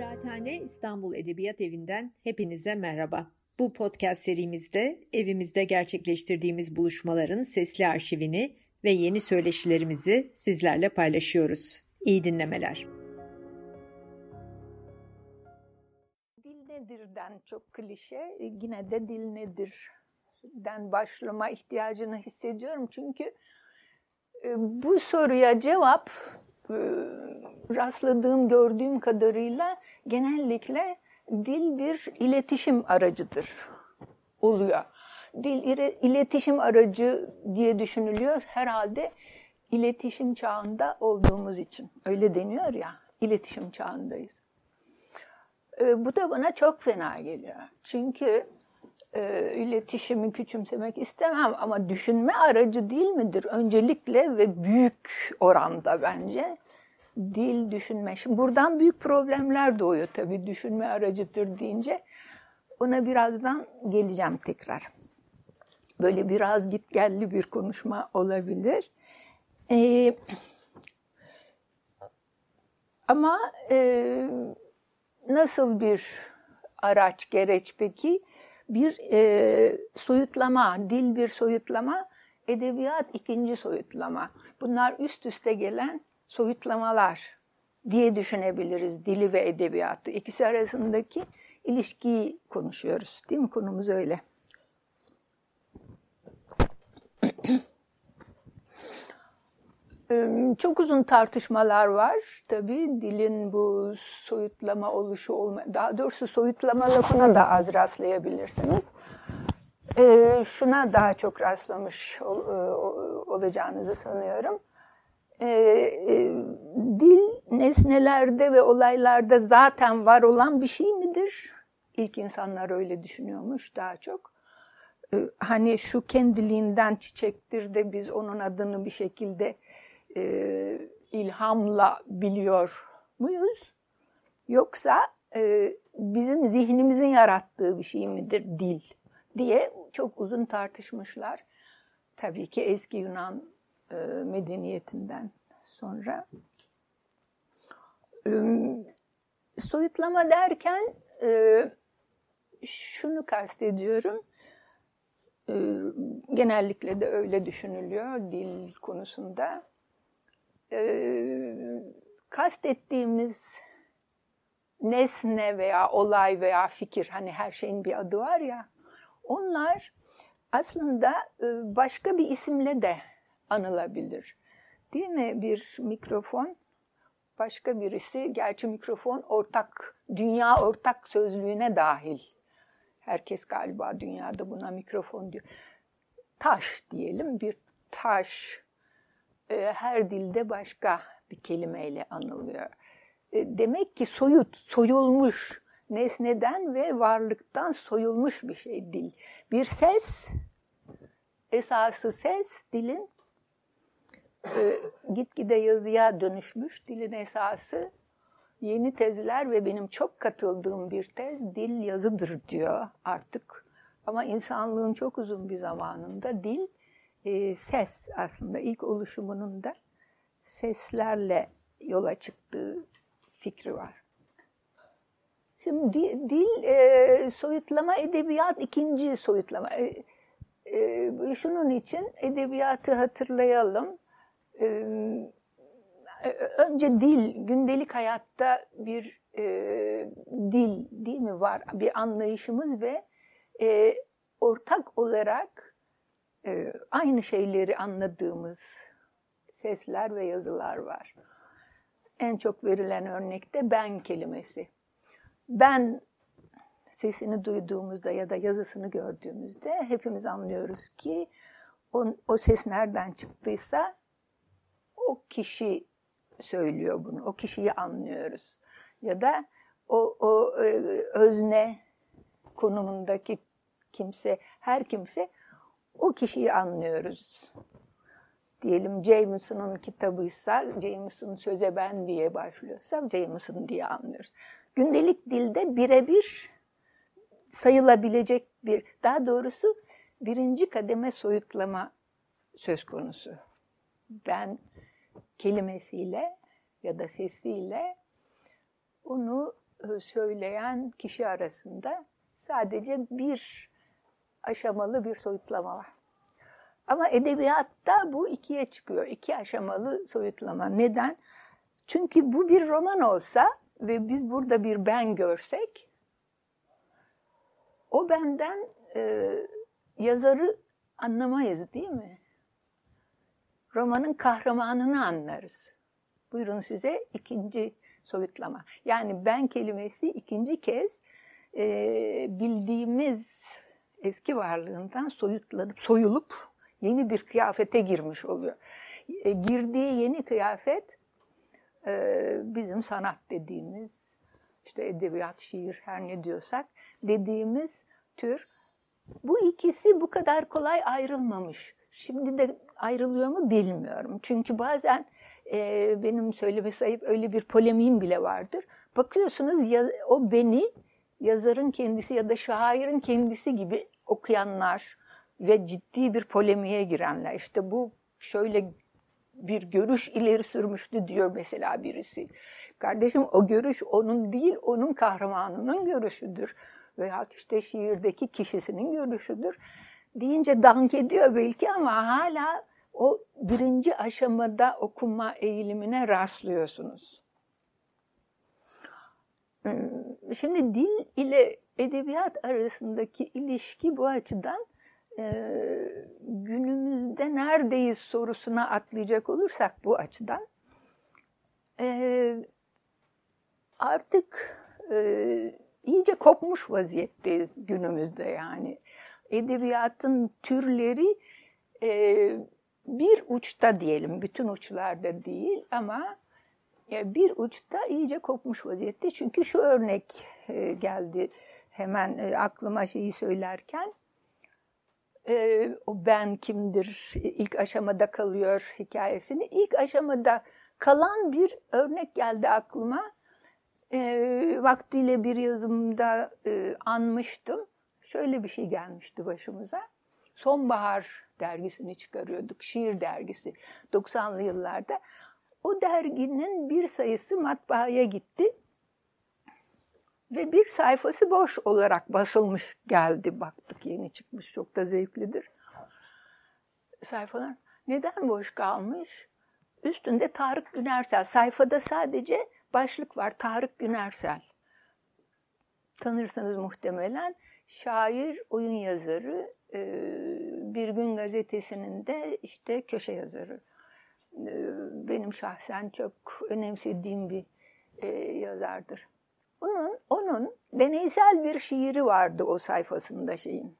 Kıraathane İstanbul Edebiyat Evi'nden hepinize merhaba. Bu podcast serimizde evimizde gerçekleştirdiğimiz buluşmaların sesli arşivini ve yeni söyleşilerimizi sizlerle paylaşıyoruz. İyi dinlemeler. Dil nedirden çok klişe, yine de dil nedirden başlama ihtiyacını hissediyorum. Çünkü e, bu soruya cevap e, rastladığım, gördüğüm kadarıyla genellikle dil bir iletişim aracıdır oluyor. Dil iletişim aracı diye düşünülüyor herhalde iletişim çağında olduğumuz için. Öyle deniyor ya, iletişim çağındayız. E, bu da bana çok fena geliyor. Çünkü e, iletişimi küçümsemek istemem ama düşünme aracı değil midir? Öncelikle ve büyük oranda bence dil düşünme. Şimdi buradan büyük problemler doğuyor tabii düşünme aracıdır deyince. Ona birazdan geleceğim tekrar. Böyle biraz gitgelli bir konuşma olabilir. Ee, ama e, nasıl bir araç, gereç peki? Bir e, soyutlama, dil bir soyutlama, edebiyat ikinci soyutlama. Bunlar üst üste gelen soyutlamalar diye düşünebiliriz dili ve edebiyatı. İkisi arasındaki ilişkiyi konuşuyoruz. Değil mi? Konumuz öyle. Çok uzun tartışmalar var. Tabii dilin bu soyutlama oluşu olma, daha doğrusu soyutlama lafına da az rastlayabilirsiniz. Ee, şuna daha çok rastlamış ol, olacağınızı sanıyorum. Ee, e, dil nesnelerde ve olaylarda zaten var olan bir şey midir? İlk insanlar öyle düşünüyormuş daha çok. Ee, hani şu kendiliğinden çiçektir de biz onun adını bir şekilde e, ilhamla biliyor muyuz? Yoksa e, bizim zihnimizin yarattığı bir şey midir dil diye çok uzun tartışmışlar. Tabii ki eski Yunan e, medeniyetinden sonra. E, soyutlama derken e, şunu kastediyorum. E, genellikle de öyle düşünülüyor dil konusunda kastettiğimiz nesne veya olay veya fikir hani her şeyin bir adı var ya onlar aslında e, başka bir isimle de anılabilir. Değil mi? Bir mikrofon başka birisi gerçi mikrofon ortak dünya ortak sözlüğüne dahil. Herkes galiba dünyada buna mikrofon diyor. Taş diyelim bir taş e, her dilde başka bir kelimeyle anılıyor. E, demek ki soyut, soyulmuş, nesneden ve varlıktan soyulmuş bir şey dil. Bir ses, esası ses dilin e, gitgide yazıya dönüşmüş. Dilin esası yeni tezler ve benim çok katıldığım bir tez dil yazıdır diyor artık. Ama insanlığın çok uzun bir zamanında dil e, ses aslında ilk oluşumunun da seslerle yola çıktığı fikri var. Şimdi dil, dil e, soyutlama, edebiyat ikinci soyutlama. E, e, şunun için edebiyatı hatırlayalım. E, önce dil, gündelik hayatta bir e, dil değil mi var? Bir anlayışımız ve e, ortak olarak e, aynı şeyleri anladığımız sesler ve yazılar var. En çok verilen örnekte ben kelimesi. Ben sesini duyduğumuzda ya da yazısını gördüğümüzde hepimiz anlıyoruz ki o, o ses nereden çıktıysa o kişi söylüyor bunu. O kişiyi anlıyoruz. Ya da o, o e, özne konumundaki kimse, her kimse o kişiyi anlıyoruz. Diyelim Jameson'un kitabıysa, Jameson söze ben diye başlıyorsa Jameson diye anlıyoruz. Gündelik dilde birebir sayılabilecek bir, daha doğrusu birinci kademe soyutlama söz konusu. Ben kelimesiyle ya da sesiyle onu söyleyen kişi arasında sadece bir aşamalı bir soyutlama var. Ama edebiyatta bu ikiye çıkıyor. İki aşamalı soyutlama. Neden? Çünkü bu bir roman olsa ve biz burada bir ben görsek, o benden e, yazarı anlamayız değil mi? Romanın kahramanını anlarız. Buyurun size ikinci soyutlama. Yani ben kelimesi ikinci kez e, bildiğimiz eski varlığından soyutlanıp, soyulup yeni bir kıyafete girmiş oluyor. E, girdiği yeni kıyafet e, bizim sanat dediğimiz, işte edebiyat, şiir her ne diyorsak dediğimiz tür. Bu ikisi bu kadar kolay ayrılmamış. Şimdi de ayrılıyor mu bilmiyorum. Çünkü bazen e, benim söyleme sayıp öyle bir polemiğim bile vardır. Bakıyorsunuz ya, o beni yazarın kendisi ya da şairin kendisi gibi okuyanlar ve ciddi bir polemiğe girenler. İşte bu şöyle bir görüş ileri sürmüştü diyor mesela birisi. Kardeşim o görüş onun değil, onun kahramanının görüşüdür. Veya işte şiirdeki kişisinin görüşüdür. Deyince dank ediyor belki ama hala o birinci aşamada okuma eğilimine rastlıyorsunuz. Hmm, şimdi dil ile edebiyat arasındaki ilişki bu açıdan e, günümüzde neredeyiz sorusuna atlayacak olursak bu açıdan e, artık e, iyice kopmuş vaziyetteyiz günümüzde yani. Edebiyatın türleri bir uçta diyelim, bütün uçlarda değil ama bir uçta iyice kopmuş vaziyette. Çünkü şu örnek geldi hemen aklıma şeyi söylerken e, o ben kimdir ilk aşamada kalıyor hikayesini. İlk aşamada kalan bir örnek geldi aklıma. E, vaktiyle bir yazımda e, anmıştım. Şöyle bir şey gelmişti başımıza. Sonbahar dergisini çıkarıyorduk, şiir dergisi 90'lı yıllarda. O derginin bir sayısı matbaaya gitti. Ve bir sayfası boş olarak basılmış geldi. Baktık yeni çıkmış çok da zevklidir. Sayfalar neden boş kalmış? Üstünde Tarık Günersel. Sayfada sadece başlık var Tarık Günersel. Tanırsınız muhtemelen. Şair, oyun yazarı, e, Bir Gün Gazetesi'nin de işte köşe yazarı. Benim şahsen çok önemsediğim bir e, yazardır. Onun, onun deneysel bir şiiri vardı o sayfasında şeyin.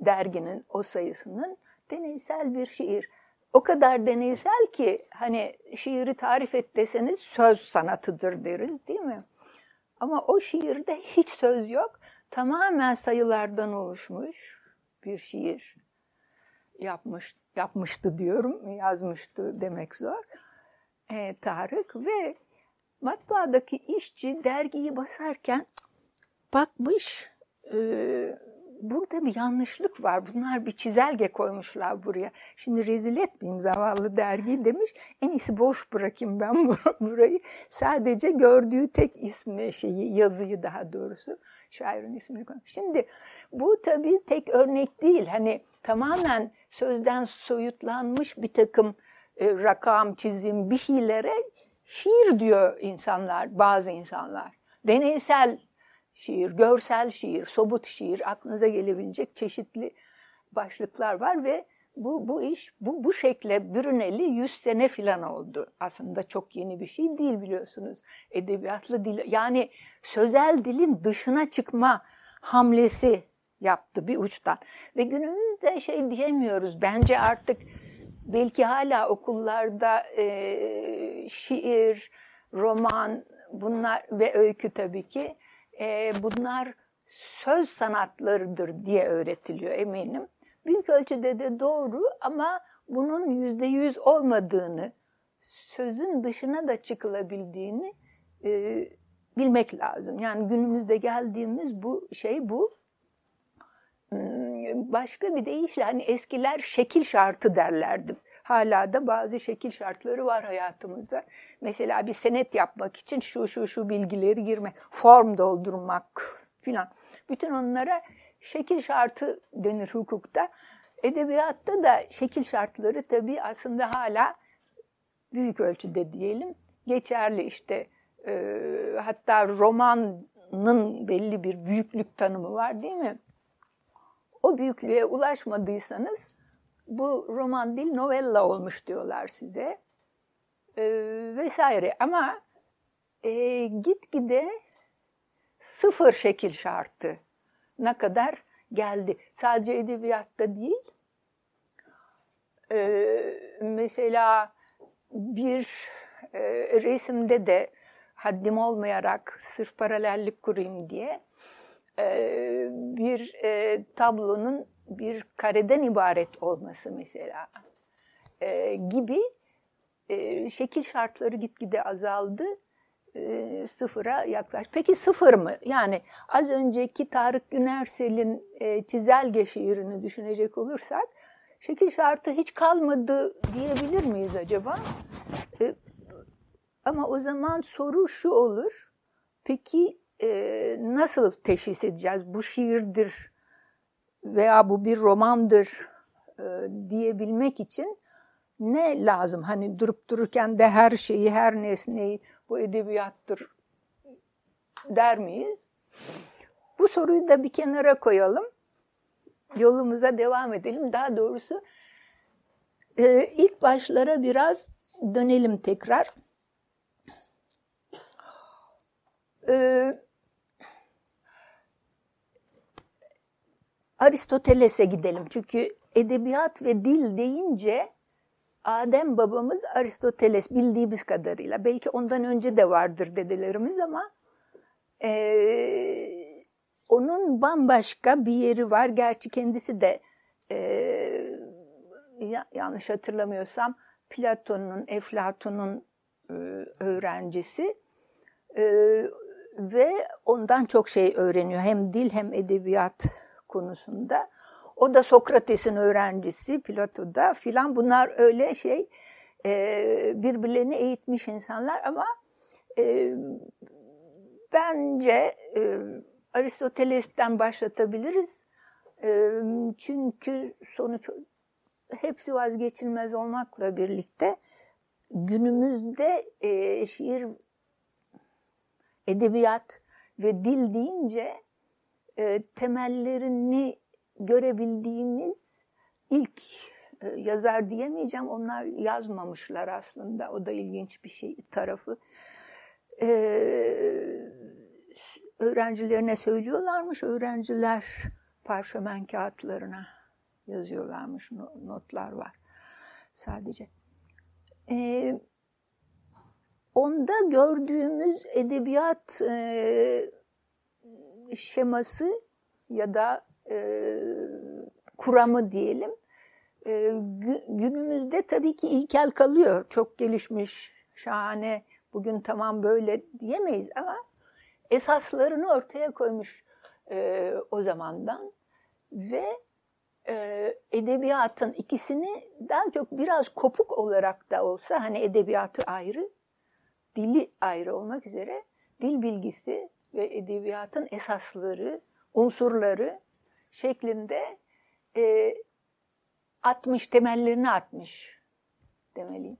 Derginin o sayısının deneysel bir şiir. O kadar deneysel ki hani şiiri tarif et deseniz söz sanatıdır deriz değil mi? Ama o şiirde hiç söz yok. Tamamen sayılardan oluşmuş bir şiir yapmış yapmıştı diyorum, yazmıştı demek zor. E, Tarık ve matbaadaki işçi dergiyi basarken bakmış e, burada bir yanlışlık var. Bunlar bir çizelge koymuşlar buraya. Şimdi rezil etmeyeyim zavallı dergiyi demiş. En iyisi boş bırakayım ben burayı. Sadece gördüğü tek ismi şeyi, yazıyı daha doğrusu şairin ismini koymuş. Şimdi bu tabii tek örnek değil. Hani tamamen sözden soyutlanmış bir takım e, rakam, çizim bir şeylere şiir diyor insanlar, bazı insanlar. Deneysel şiir, görsel şiir, sobut şiir, aklınıza gelebilecek çeşitli başlıklar var ve bu, bu iş bu, bu şekle bürüneli 100 sene filan oldu. Aslında çok yeni bir şey değil biliyorsunuz. Edebiyatlı dil, yani sözel dilin dışına çıkma hamlesi yaptı bir uçtan. Ve günümüzde şey diyemiyoruz. Bence artık belki hala okullarda e, şiir, roman bunlar ve öykü tabii ki e, bunlar söz sanatlarıdır diye öğretiliyor eminim. Büyük ölçüde de doğru ama bunun yüzde yüz olmadığını, sözün dışına da çıkılabildiğini e, bilmek lazım. Yani günümüzde geldiğimiz bu şey bu. Hmm, başka bir deyişle hani eskiler şekil şartı derlerdi. hala da bazı şekil şartları var hayatımızda. Mesela bir senet yapmak için şu şu şu bilgileri girmek, form doldurmak filan. Bütün onlara şekil şartı denir hukukta. Edebiyatta da şekil şartları tabii aslında hala büyük ölçüde diyelim geçerli işte. E, hatta romanın belli bir büyüklük tanımı var değil mi? O büyüklüğe ulaşmadıysanız bu roman değil novella olmuş diyorlar size e, vesaire. Ama e, gitgide sıfır şekil şartı ne kadar geldi. Sadece edebiyatta değil. E, mesela bir e, resimde de haddim olmayarak sırf paralellik kurayım diye bir e, tablonun bir kareden ibaret olması mesela e, gibi e, şekil şartları gitgide azaldı. E, sıfıra yaklaş. Peki sıfır mı? Yani az önceki Tarık Günersel'in e, çizelge şiirini düşünecek olursak şekil şartı hiç kalmadı diyebilir miyiz acaba? E, ama o zaman soru şu olur. Peki e, nasıl teşhis edeceğiz? Bu şiirdir veya bu bir romandır e, diyebilmek için ne lazım? Hani durup dururken de her şeyi, her nesneyi bu edebiyattır der miyiz? Bu soruyu da bir kenara koyalım. Yolumuza devam edelim. Daha doğrusu e, ilk başlara biraz dönelim tekrar. E, Aristoteles'e gidelim. Çünkü edebiyat ve dil deyince Adem babamız Aristoteles bildiğimiz kadarıyla. Belki ondan önce de vardır dedelerimiz ama e, onun bambaşka bir yeri var. Gerçi kendisi de e, yanlış hatırlamıyorsam Platon'un, Eflatun'un e, öğrencisi e, ve ondan çok şey öğreniyor. Hem dil hem edebiyat konusunda. O da Sokrates'in öğrencisi, Plato da filan. Bunlar öyle şey e, birbirlerini eğitmiş insanlar ama e, bence e, Aristoteles'ten başlatabiliriz. E, çünkü sonuç hepsi vazgeçilmez olmakla birlikte günümüzde e, şiir, edebiyat ve dil deyince e, temellerini görebildiğimiz ilk e, yazar diyemeyeceğim. Onlar yazmamışlar aslında. O da ilginç bir şey tarafı. E, öğrencilerine söylüyorlarmış. Öğrenciler parşömen kağıtlarına yazıyorlarmış. Notlar var sadece. E, onda gördüğümüz edebiyat e, şeması ya da e, kuramı diyelim e, günümüzde tabii ki ilkel kalıyor. Çok gelişmiş, şahane, bugün tamam böyle diyemeyiz ama esaslarını ortaya koymuş e, o zamandan ve e, edebiyatın ikisini daha çok biraz kopuk olarak da olsa hani edebiyatı ayrı, dili ayrı olmak üzere dil bilgisi ve edebiyatın esasları, unsurları şeklinde e, atmış, temellerini atmış demeliyim.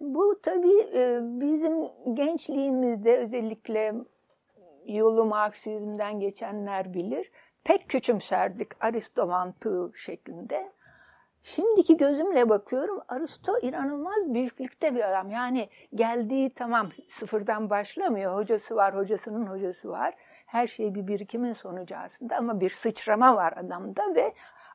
Bu tabii e, bizim gençliğimizde özellikle yolu Marksizm'den geçenler bilir. Pek küçümserdik Aristo mantığı şeklinde. Şimdiki gözümle bakıyorum Aristo inanılmaz büyüklükte bir adam. Yani geldiği tamam sıfırdan başlamıyor. Hocası var, hocasının hocası var. Her şey bir birikimin sonucu aslında ama bir sıçrama var adamda ve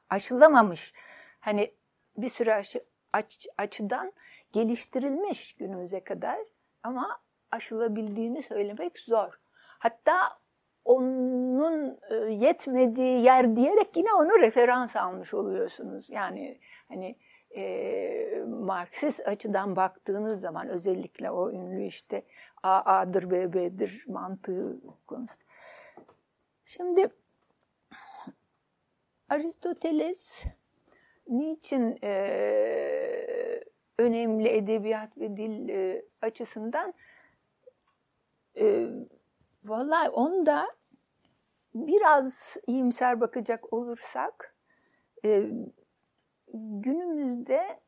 aşılamamış. Hani bir sürü aşı, aç, açıdan geliştirilmiş günümüze kadar ama aşılabildiğini söylemek zor. Hatta onun e, yetmediği yer diyerek yine onu referans almış oluyorsunuz. Yani hani e, Marksist açıdan baktığınız zaman özellikle o ünlü işte A A'dır B B'dir mantığı konusu. Şimdi Aristoteles niçin e, önemli edebiyat ve dil e, açısından? E, vallahi onda biraz iyimser bakacak olursak e, günümüzde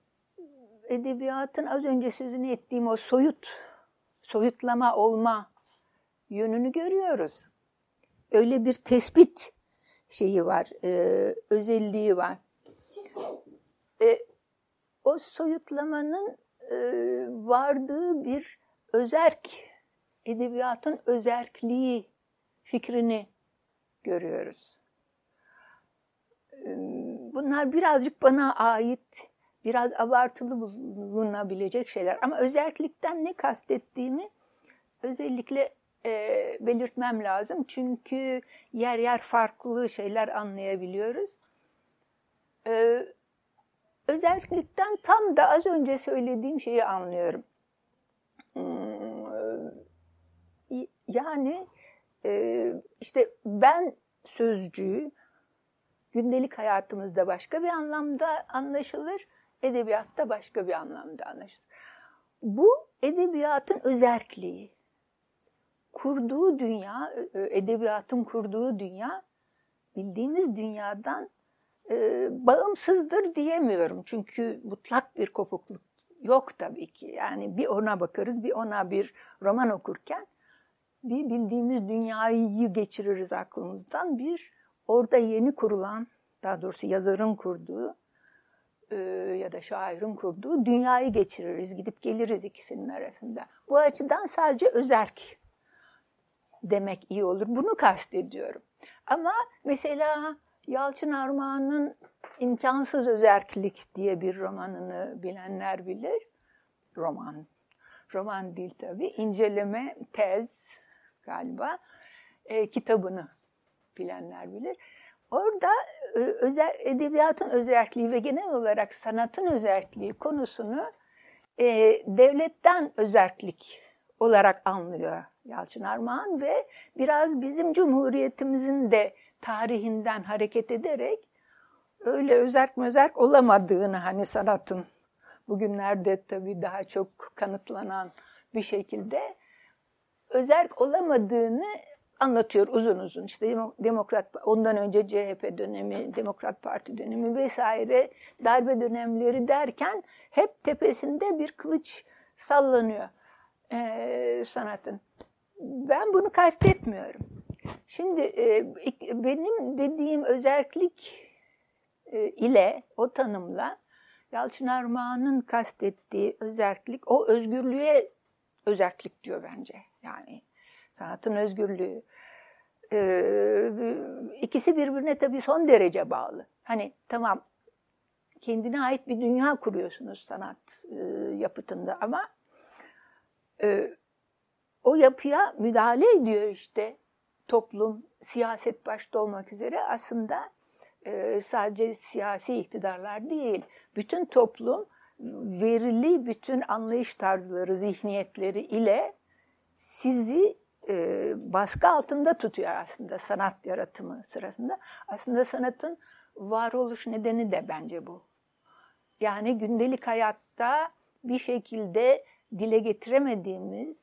edebiyatın az önce sözünü ettiğim o soyut, soyutlama olma yönünü görüyoruz. Öyle bir tespit şeyi var, e, özelliği var. E, o soyutlamanın e, vardığı bir özerk, edebiyatın özerkliği fikrini görüyoruz. Bunlar birazcık bana ait, biraz abartılı bulunabilecek şeyler. Ama özerklikten ne kastettiğimi özellikle e, belirtmem lazım. Çünkü yer yer farklı şeyler anlayabiliyoruz. E, özellikten tam da az önce söylediğim şeyi anlıyorum. Hmm, yani e, işte ben sözcüğü gündelik hayatımızda başka bir anlamda anlaşılır, edebiyatta başka bir anlamda anlaşılır. Bu edebiyatın özelliği kurduğu dünya, e, edebiyatın kurduğu dünya bildiğimiz dünyadan e, bağımsızdır diyemiyorum. Çünkü mutlak bir kopukluk yok tabii ki. Yani bir ona bakarız, bir ona bir roman okurken bir bildiğimiz dünyayı geçiririz aklımızdan. Bir orada yeni kurulan, daha doğrusu yazarın kurduğu e, ya da şairin kurduğu dünyayı geçiririz. Gidip geliriz ikisinin arasında. Bu açıdan sadece özerk demek iyi olur. Bunu kastediyorum. Ama mesela Yalçın Armağan'ın İmkansız Özerklik diye bir romanını bilenler bilir. Roman. Roman değil tabii. İnceleme, tez galiba. E, kitabını bilenler bilir. Orada e, özel, edebiyatın özelliği ve genel olarak sanatın özelliği konusunu e, devletten özellik olarak anlıyor Yalçın Armağan ve biraz bizim Cumhuriyetimizin de tarihinden hareket ederek öyle özerk mözerk olamadığını hani sanatın bugünlerde tabii daha çok kanıtlanan bir şekilde özerk olamadığını anlatıyor uzun uzun. İşte Demokrat ondan önce CHP dönemi, Demokrat Parti dönemi vesaire darbe dönemleri derken hep tepesinde bir kılıç sallanıyor e, sanatın. Ben bunu kastetmiyorum. Şimdi e, benim dediğim özellik e, ile, o tanımla Yalçın Armağan'ın kastettiği özellik, o özgürlüğe özellik diyor bence. Yani sanatın özgürlüğü. Ee, ikisi birbirine tabii son derece bağlı. Hani tamam kendine ait bir dünya kuruyorsunuz sanat e, yapıtında ama e, o yapıya müdahale ediyor işte toplum, siyaset başta olmak üzere aslında e, sadece siyasi iktidarlar değil, bütün toplum verili bütün anlayış tarzları, zihniyetleri ile sizi e, baskı altında tutuyor aslında sanat yaratımı sırasında. Aslında sanatın varoluş nedeni de bence bu. Yani gündelik hayatta bir şekilde dile getiremediğimiz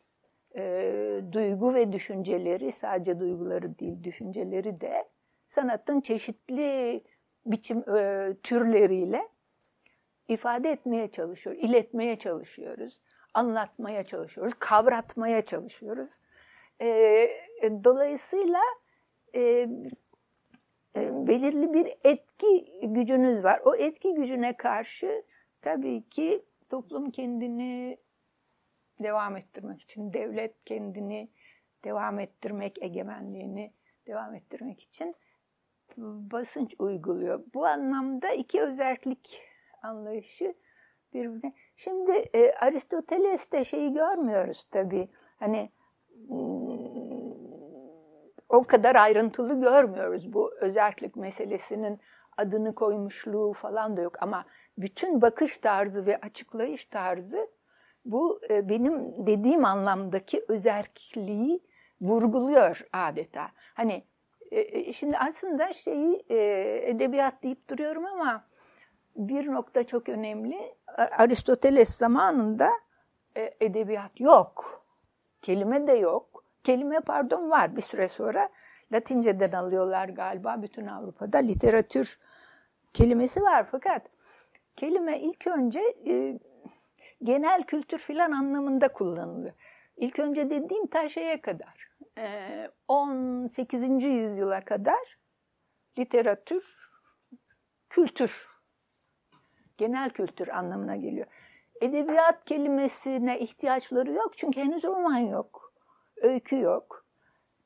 e, duygu ve düşünceleri, sadece duyguları değil düşünceleri de sanatın çeşitli biçim e, türleriyle ifade etmeye çalışıyor, iletmeye çalışıyoruz, anlatmaya çalışıyoruz, kavratmaya çalışıyoruz. E, e dolayısıyla e, belirli bir etki gücünüz var. O etki gücüne karşı tabii ki toplum kendini devam ettirmek için, devlet kendini devam ettirmek, egemenliğini devam ettirmek için basınç uyguluyor. Bu anlamda iki özellik anlayışı birbirine. Şimdi e, Aristoteles'te şeyi görmüyoruz tabii. Hani hmm, o kadar ayrıntılı görmüyoruz bu özellik meselesinin adını koymuşluğu falan da yok ama bütün bakış tarzı ve açıklayış tarzı bu e, benim dediğim anlamdaki özerkliği vurguluyor adeta. Hani e, e, şimdi aslında şeyi edebiyat deyip duruyorum ama bir nokta çok önemli. Aristoteles zamanında e, edebiyat yok. Kelime de yok. Kelime pardon var bir süre sonra. Latinceden alıyorlar galiba bütün Avrupa'da. Literatür kelimesi var fakat kelime ilk önce e, genel kültür filan anlamında kullanılıyor. İlk önce dediğim ta şeye kadar, 18. E, yüzyıla kadar literatür, kültür, genel kültür anlamına geliyor. Edebiyat kelimesine ihtiyaçları yok çünkü henüz roman yok, öykü yok.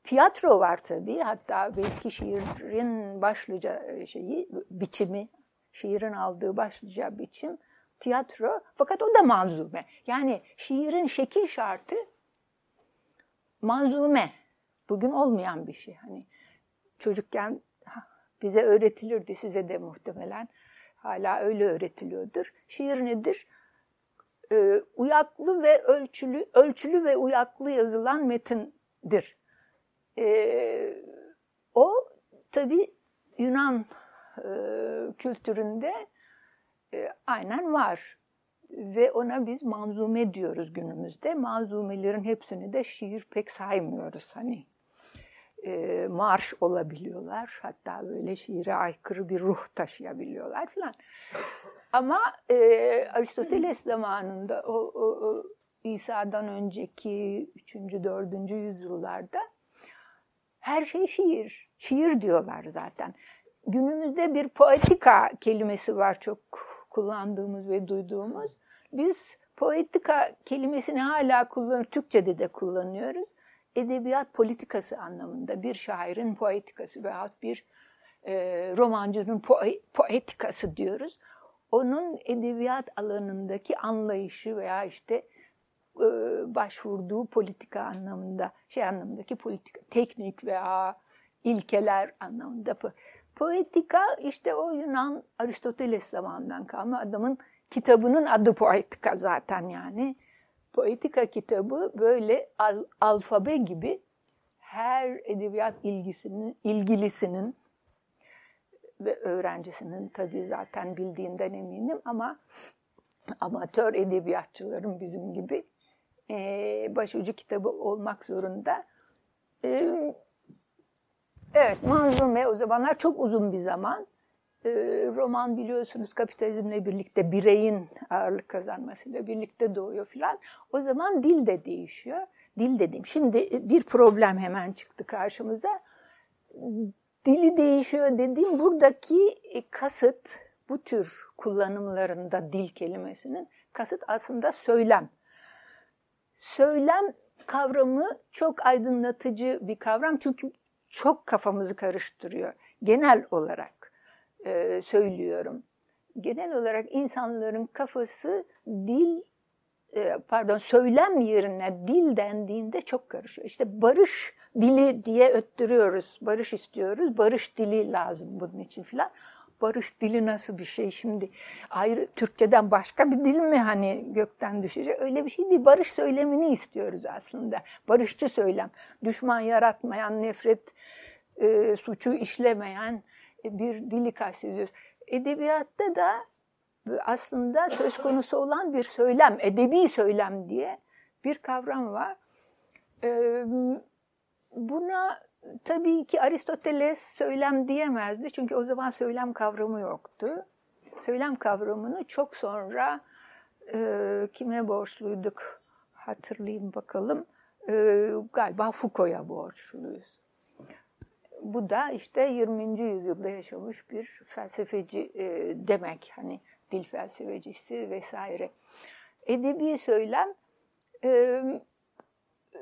Tiyatro var tabii, hatta belki şiirin başlıca e, şeyi, biçimi, şiirin aldığı başlıca biçim tiyatro. Fakat o da manzume. Yani şiirin şekil şartı manzume. Bugün olmayan bir şey. Hani çocukken bize öğretilirdi, size de muhtemelen hala öyle öğretiliyordur. Şiir nedir? Ee, uyaklı ve ölçülü, ölçülü ve uyaklı yazılan metindir. Ee, o tabi Yunan e, kültüründe e, aynen var. Ve ona biz manzume diyoruz günümüzde. Manzumelerin hepsini de şiir pek saymıyoruz. Hani e, marş olabiliyorlar. Hatta böyle şiire aykırı bir ruh taşıyabiliyorlar falan. Ama e, Aristoteles zamanında o, o, o İsa'dan önceki 3. 4. yüzyıllarda her şey şiir. Şiir diyorlar zaten. Günümüzde bir poetika kelimesi var çok kullandığımız ve duyduğumuz. Biz poetika kelimesini hala kullanıyoruz. Türkçe'de de kullanıyoruz. Edebiyat politikası anlamında bir şairin poetikası veyahut bir e, romancının poe, poetikası diyoruz. Onun edebiyat alanındaki anlayışı veya işte e, başvurduğu politika anlamında, şey anlamındaki politika, teknik veya ilkeler anlamında. Poetika işte o Yunan Aristoteles zamanından kalma adamın kitabının adı Poetika zaten yani. Poetika kitabı böyle al, alfabe gibi her edebiyat ilgisinin, ilgilisinin ve öğrencisinin tabii zaten bildiğinden eminim ama amatör edebiyatçıların bizim gibi e, başucu kitabı olmak zorunda. E, evet, Manzume o zamanlar çok uzun bir zaman. E, roman biliyorsunuz kapitalizmle birlikte bireyin ağırlık kazanmasıyla birlikte doğuyor filan. O zaman dil de değişiyor. Dil dedim. Şimdi bir problem hemen çıktı karşımıza. Dili değişiyor dediğim buradaki kasıt bu tür kullanımlarında dil kelimesinin kasıt aslında söylem. Söylem kavramı çok aydınlatıcı bir kavram çünkü çok kafamızı karıştırıyor. Genel olarak e, söylüyorum. Genel olarak insanların kafası dil e, pardon söylem yerine dil dendiğinde çok karışıyor. İşte barış dili diye öttürüyoruz. Barış istiyoruz. Barış dili lazım bunun için filan barış dili nasıl bir şey şimdi? Ayrı Türkçeden başka bir dil mi hani gökten düşecek? Öyle bir şey değil. Barış söylemini istiyoruz aslında. Barışçı söylem. Düşman yaratmayan, nefret e, suçu işlemeyen bir dili kastediyoruz. Edebiyatta da aslında söz konusu olan bir söylem, edebi söylem diye bir kavram var. Ee, buna tabii ki Aristoteles söylem diyemezdi çünkü o zaman söylem kavramı yoktu. Söylem kavramını çok sonra e, kime borçluyduk hatırlayayım bakalım. E, galiba Foucault'a borçluyuz. Bu da işte 20. yüzyılda yaşamış bir felsefeci e, demek. Hani dil felsefecisi vesaire. Edebi söylem e, e,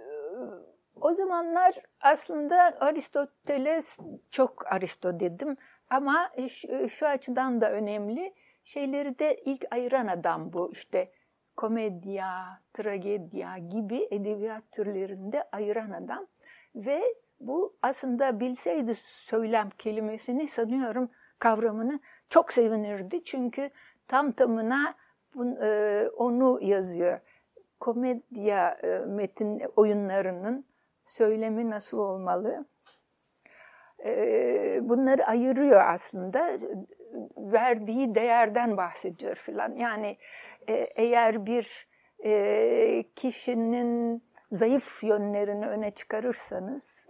o zamanlar aslında Aristoteles çok Aristo dedim ama şu, şu açıdan da önemli. Şeyleri de ilk ayıran adam bu işte komedya, tragedya gibi edebiyat türlerinde ayıran adam ve bu aslında bilseydi söylem kelimesini sanıyorum kavramını çok sevinirdi. Çünkü tam tamına e, onu yazıyor. Komedya e, metin oyunlarının söylemi nasıl olmalı? E, bunları ayırıyor aslında verdiği değerden bahsediyor filan. Yani eğer bir kişinin zayıf yönlerini öne çıkarırsanız,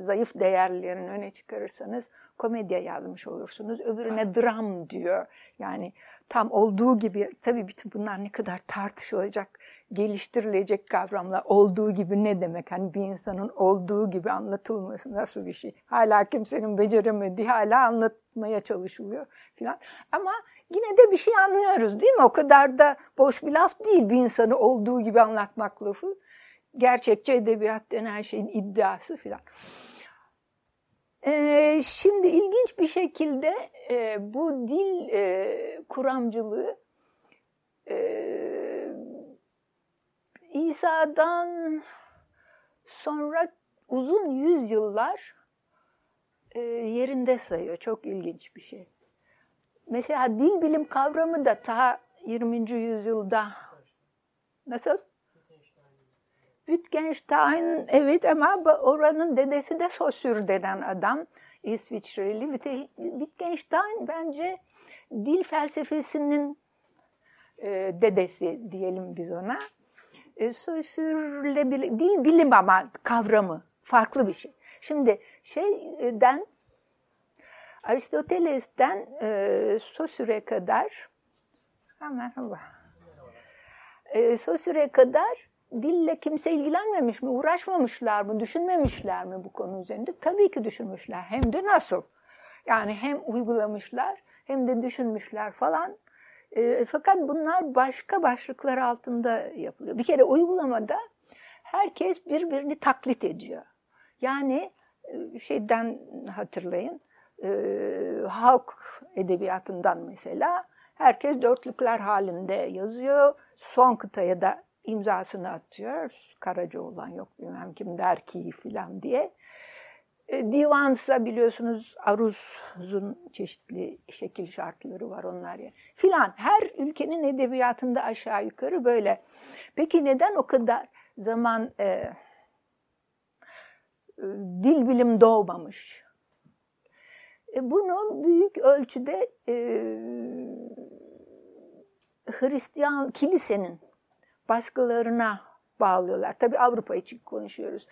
zayıf değerlerini öne çıkarırsanız komedya yazmış olursunuz. Öbürüne dram diyor. Yani tam olduğu gibi tabii bütün bunlar ne kadar tartışılacak, geliştirilecek kavramlar. Olduğu gibi ne demek? Hani bir insanın olduğu gibi anlatılması nasıl bir şey? Hala kimsenin beceremediği hala anlatmaya çalışılıyor filan. Ama yine de bir şey anlıyoruz değil mi? O kadar da boş bir laf değil bir insanı olduğu gibi anlatmak lafı. Gerçekçi edebiyat denen şeyin iddiası filan. Ee, şimdi ilginç bir şekilde e, bu dil e, kuramcılığı e, İsa'dan sonra uzun yüzyıllar e, yerinde sayıyor. Çok ilginç bir şey. Mesela dil bilim kavramı da ta 20. yüzyılda nasıl? Wittgenstein evet ama oranın dedesi de Saussure denen adam İsviçreli. Wittgenstein bence dil felsefesinin e, dedesi diyelim biz ona. E, Saussure'le bir dil bilim ama kavramı farklı bir şey. Şimdi şeyden Aristoteles'ten e, Saussure'e kadar ha, merhaba. E, Saussure'e kadar dille kimse ilgilenmemiş mi, uğraşmamışlar mı, düşünmemişler mi bu konu üzerinde? Tabii ki düşünmüşler. Hem de nasıl? Yani hem uygulamışlar hem de düşünmüşler falan. E, fakat bunlar başka başlıklar altında yapılıyor. Bir kere uygulamada herkes birbirini taklit ediyor. Yani e, şeyden hatırlayın, e, halk edebiyatından mesela herkes dörtlükler halinde yazıyor. Son kıtaya da imzasını atıyor. Karaca olan yok bilmem kim der ki filan diye. E, divansa biliyorsunuz aruzun çeşitli şekil şartları var onlar ya. Filan her ülkenin edebiyatında aşağı yukarı böyle. Peki neden o kadar zaman e, e, dil bilim doğmamış? E, bunu büyük ölçüde e, Hristiyan kilisenin baskılarına bağlıyorlar. Tabi Avrupa için konuşuyoruz.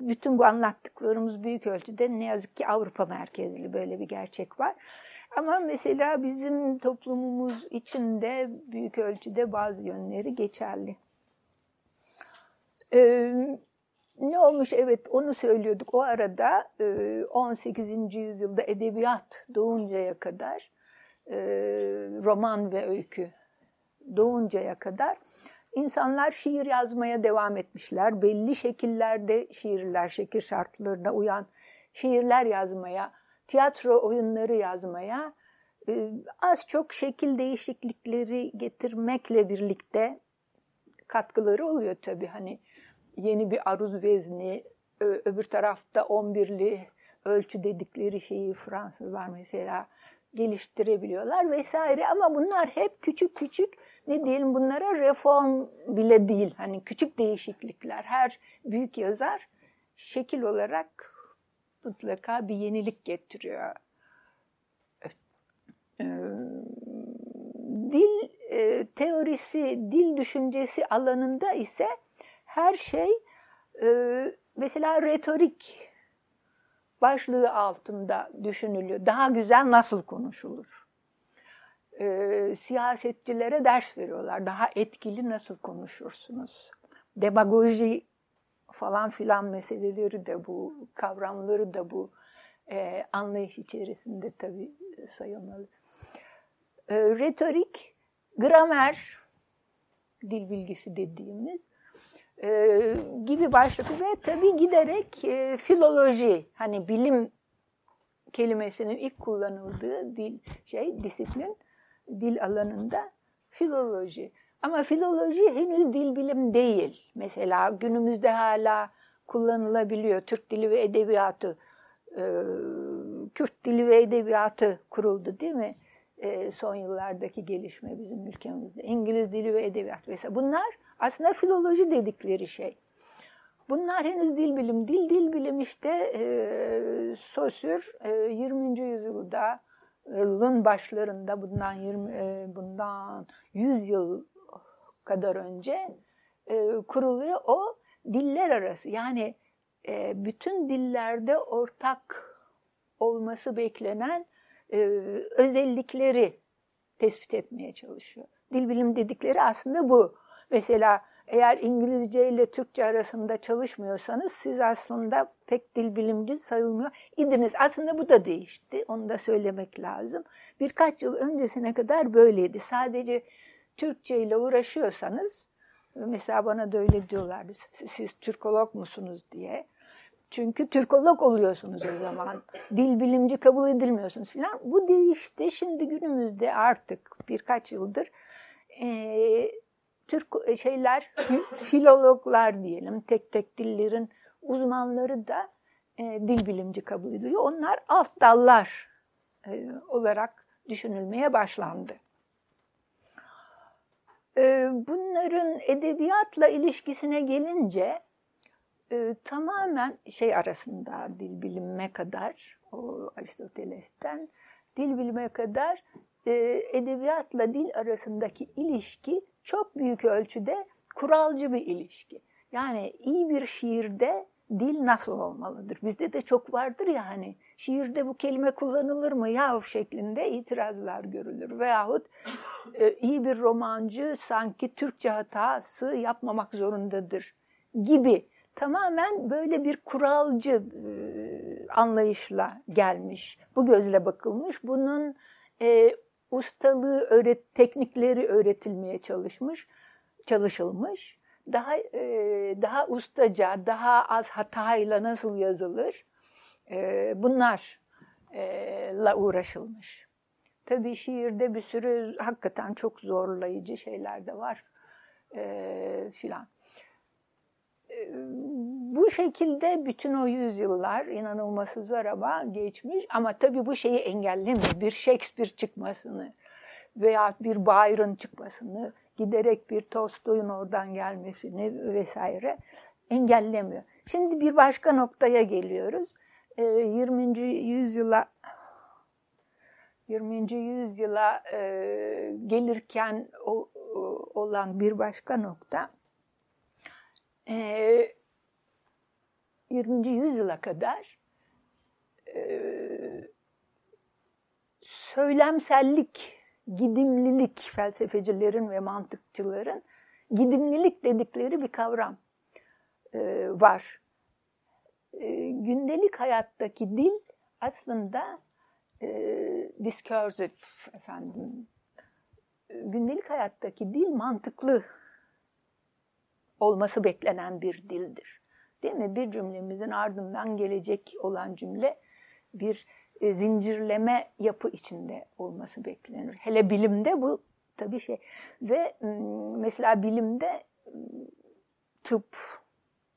Bütün bu anlattıklarımız büyük ölçüde ne yazık ki Avrupa merkezli böyle bir gerçek var. Ama mesela bizim toplumumuz içinde büyük ölçüde bazı yönleri geçerli. Ee, ne olmuş? Evet onu söylüyorduk. O arada 18. E, yüzyılda edebiyat doğuncaya kadar, e, roman ve öykü doğuncaya kadar İnsanlar şiir yazmaya devam etmişler. Belli şekillerde şiirler, şekil şartlarına uyan şiirler yazmaya, tiyatro oyunları yazmaya, e, az çok şekil değişiklikleri getirmekle birlikte katkıları oluyor tabii. Hani yeni bir aruz vezni, öbür tarafta 11'li ölçü dedikleri şeyi Fransızlar mesela geliştirebiliyorlar vesaire ama bunlar hep küçük küçük ne diyelim bunlara reform bile değil. Hani küçük değişiklikler. Her büyük yazar şekil olarak mutlaka bir yenilik getiriyor. Ee, dil e, teorisi, dil düşüncesi alanında ise her şey e, mesela retorik başlığı altında düşünülüyor. Daha güzel nasıl konuşulur? E, siyasetçilere ders veriyorlar. Daha etkili nasıl konuşursunuz? Demagoji falan filan meseleleri de bu, kavramları da bu e, anlayış içerisinde tabii sayılmalı. E, retorik, gramer, dil bilgisi dediğimiz e, gibi başlık ve tabii giderek e, filoloji, hani bilim kelimesinin ilk kullanıldığı dil şey disiplin dil alanında filoloji. Ama filoloji henüz dil bilim değil. Mesela günümüzde hala kullanılabiliyor. Türk dili ve edebiyatı, e, Kürt dili ve edebiyatı kuruldu değil mi? E, son yıllardaki gelişme bizim ülkemizde. İngiliz dili ve edebiyat vesaire. Bunlar aslında filoloji dedikleri şey. Bunlar henüz dil bilim. Dil dil bilim işte e, Saussure e, 20. yüzyılda yılın başlarında bundan 20 e, bundan 100 yıl kadar önce e, kuruluyor. O diller arası yani e, bütün dillerde ortak olması beklenen özellikleri tespit etmeye çalışıyor. Dil bilim dedikleri aslında bu. Mesela eğer İngilizce ile Türkçe arasında çalışmıyorsanız siz aslında pek dil bilimci sayılmıyor idiniz. Aslında bu da değişti. Onu da söylemek lazım. Birkaç yıl öncesine kadar böyleydi. Sadece Türkçe ile uğraşıyorsanız mesela bana da öyle diyorlardı. Siz Türkolog musunuz diye. Çünkü Türkolog oluyorsunuz o zaman. Dil bilimci kabul edilmiyorsunuz filan. Bu değişti. Şimdi günümüzde artık birkaç yıldır e, Türk e, şeyler, filologlar diyelim, tek tek dillerin uzmanları da e, dil bilimci kabul ediliyor. Onlar alt dallar e, olarak düşünülmeye başlandı. E, bunların edebiyatla ilişkisine gelince e, tamamen şey arasında dil bilime kadar, o Aristoteles'ten dil bilime kadar e, edebiyatla dil arasındaki ilişki çok büyük ölçüde kuralcı bir ilişki. Yani iyi bir şiirde dil nasıl olmalıdır? Bizde de çok vardır ya hani şiirde bu kelime kullanılır mı yahu şeklinde itirazlar görülür. Veyahut e, iyi bir romancı sanki Türkçe hatası yapmamak zorundadır gibi tamamen böyle bir kuralcı e, anlayışla gelmiş. Bu gözle bakılmış. Bunun e, ustalığı, öğret, teknikleri öğretilmeye çalışmış, çalışılmış. Daha e, daha ustaca, daha az hatayla nasıl yazılır? E, bunlarla uğraşılmış. Tabii şiirde bir sürü hakikaten çok zorlayıcı şeyler de var e, filan bu şekilde bütün o yüzyıllar inanılması zor ama geçmiş ama tabii bu şeyi engellemiyor. Bir Shakespeare çıkmasını veya bir Byron çıkmasını, giderek bir Tolstoy'un oradan gelmesini vesaire engellemiyor. Şimdi bir başka noktaya geliyoruz. 20. yüzyıla 20. yüzyıla gelirken olan bir başka nokta 20. yüzyıla kadar söylemsellik, gidimlilik felsefecilerin ve mantıkçıların gidimlilik dedikleri bir kavram var. gündelik hayattaki dil aslında discursive efendim. Gündelik hayattaki dil mantıklı olması beklenen bir dildir. Değil mi? Bir cümlemizin ardından gelecek olan cümle bir e, zincirleme yapı içinde olması beklenir. Hele bilimde bu tabii şey. Ve mesela bilimde tıp,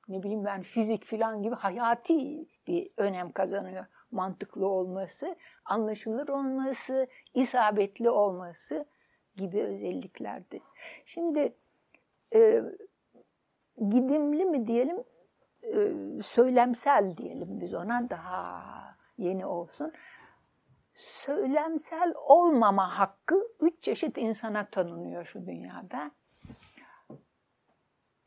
ne bileyim ben fizik filan gibi hayati bir önem kazanıyor. Mantıklı olması, anlaşılır olması, isabetli olması gibi özelliklerdi. Şimdi e, gidimli mi diyelim, e, söylemsel diyelim biz ona daha yeni olsun. Söylemsel olmama hakkı üç çeşit insana tanınıyor şu dünyada.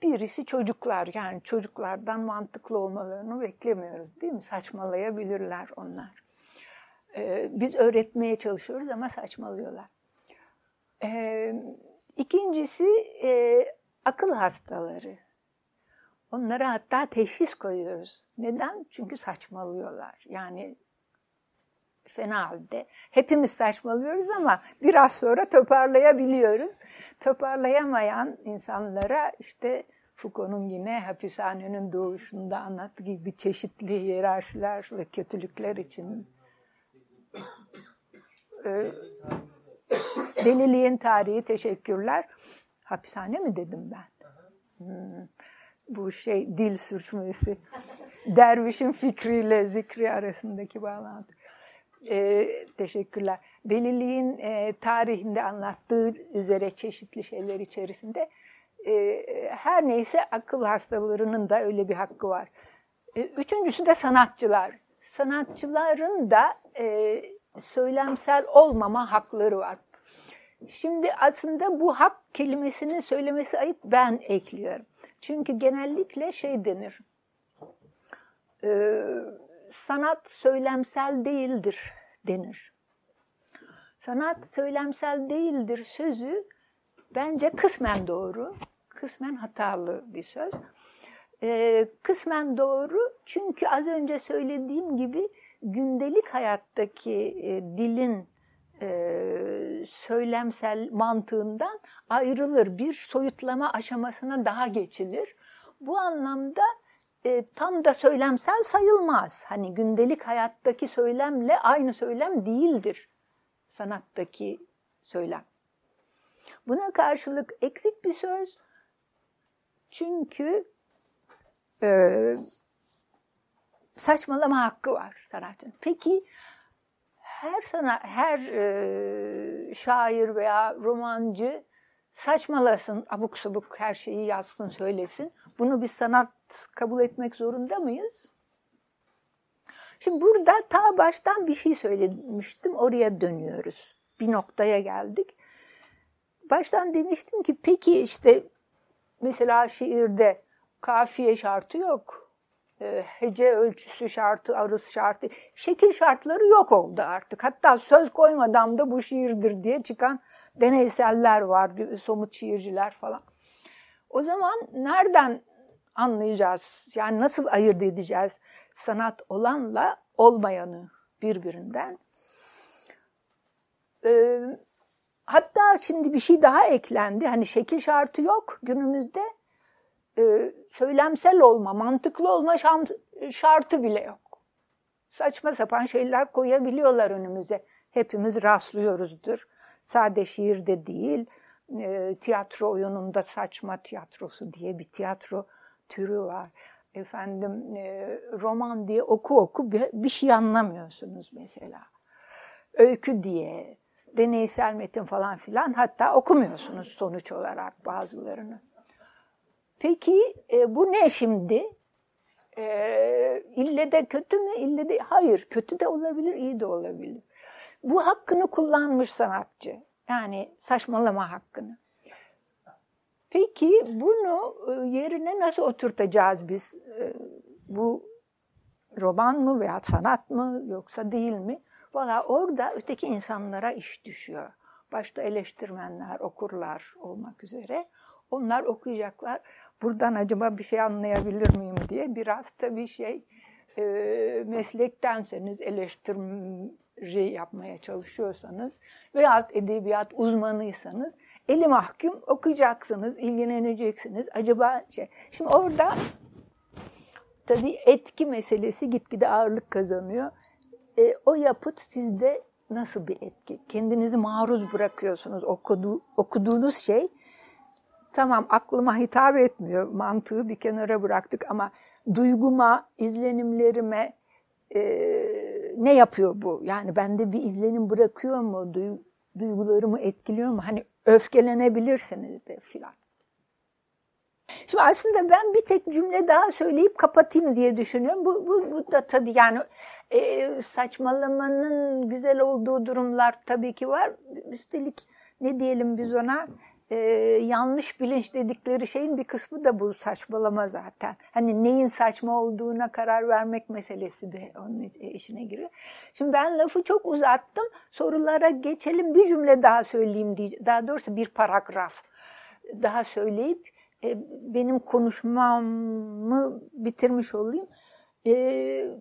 Birisi çocuklar yani çocuklardan mantıklı olmalarını beklemiyoruz değil mi? Saçmalayabilirler onlar. Ee, biz öğretmeye çalışıyoruz ama saçmalıyorlar. Ee, ikincisi e, akıl hastaları. Onlara hatta teşhis koyuyoruz. Neden? Çünkü saçmalıyorlar. Yani fena halde. Hepimiz saçmalıyoruz ama biraz sonra toparlayabiliyoruz. Toparlayamayan insanlara işte Foucault'un yine hapishanenin doğuşunda anlattığı gibi çeşitli hiyerarşiler ve kötülükler için e, deliliğin tarihi teşekkürler. Hapishane mi dedim ben? Hmm bu şey dil sürçmesi. Dervişin fikriyle zikri arasındaki bağlantı. Ee, teşekkürler. Deliliğin e, tarihinde anlattığı üzere çeşitli şeyler içerisinde e, her neyse akıl hastalarının da öyle bir hakkı var. E, üçüncüsü de sanatçılar. Sanatçıların da e, söylemsel olmama hakları var. Şimdi aslında bu hak kelimesinin söylemesi ayıp ben ekliyorum. Çünkü genellikle şey denir. E, sanat söylemsel değildir denir. Sanat söylemsel değildir sözü bence kısmen doğru, kısmen hatalı bir söz. E, kısmen doğru çünkü az önce söylediğim gibi gündelik hayattaki e, dilin e, söylemsel mantığından ayrılır. Bir soyutlama aşamasına daha geçilir. Bu anlamda tam da söylemsel sayılmaz. Hani gündelik hayattaki söylemle aynı söylem değildir sanattaki söylem. Buna karşılık eksik bir söz çünkü e, saçmalama hakkı var sanatın. Peki her sana her e, şair veya romancı saçmalasın, abuk subuk her şeyi yazsın, söylesin. Bunu biz sanat kabul etmek zorunda mıyız? Şimdi burada ta baştan bir şey söylemiştim, oraya dönüyoruz. Bir noktaya geldik. Baştan demiştim ki peki işte mesela şiirde kafiye şartı yok. E, hece ölçüsü şartı, arız şartı, şekil şartları yok oldu artık. Hatta söz koymadan da bu şiirdir diye çıkan deneyseller var, somut şiirciler falan. O zaman nereden anlayacağız? Yani nasıl ayırt edeceğiz sanat olanla olmayanı birbirinden? Ee, hatta şimdi bir şey daha eklendi. Hani şekil şartı yok günümüzde. Ee, söylemsel olma, mantıklı olma şartı bile yok. Saçma sapan şeyler koyabiliyorlar önümüze. Hepimiz rastlıyoruzdur. Sade şiirde değil, e, tiyatro oyununda saçma tiyatrosu diye bir tiyatro türü var. Efendim e, roman diye oku oku bir şey anlamıyorsunuz mesela. Öykü diye, deneysel metin falan filan hatta okumuyorsunuz sonuç olarak bazılarını. Peki e, bu ne şimdi? E, ille de kötü mü? İlle de hayır. Kötü de olabilir, iyi de olabilir. Bu hakkını kullanmış sanatçı. Yani saçmalama hakkını. Peki bunu e, yerine nasıl oturtacağız biz? E, bu roman mı veya sanat mı yoksa değil mi? Valla orada öteki insanlara iş düşüyor. Başta eleştirmenler, okurlar olmak üzere. Onlar okuyacaklar. Buradan acaba bir şey anlayabilir miyim diye biraz tabii şey e, meslektenseniz eleştiri yapmaya çalışıyorsanız veya edebiyat uzmanıysanız eli mahkum okuyacaksınız, ilgileneceksiniz. Acaba şey. Şimdi orada tabii etki meselesi gitgide ağırlık kazanıyor. E, o yapıt sizde nasıl bir etki? Kendinizi maruz bırakıyorsunuz. Okudu, okuduğunuz şey tamam aklıma hitap etmiyor. Mantığı bir kenara bıraktık ama duyguma, izlenimlerime e, ne yapıyor bu? Yani bende bir izlenim bırakıyor mu? duygularımı etkiliyor mu? Hani öfkelenebilirsiniz de filan. Şimdi aslında ben bir tek cümle daha söyleyip kapatayım diye düşünüyorum. Bu, bu, bu da tabii yani e, saçmalamanın güzel olduğu durumlar tabii ki var. Üstelik ne diyelim biz ona e, yanlış bilinç dedikleri şeyin bir kısmı da bu saçmalama zaten. Hani neyin saçma olduğuna karar vermek meselesi de onun işine giriyor. Şimdi ben lafı çok uzattım. Sorulara geçelim. Bir cümle daha söyleyeyim diye. Daha doğrusu bir paragraf daha söyleyip e, benim konuşmamı bitirmiş olayım. E,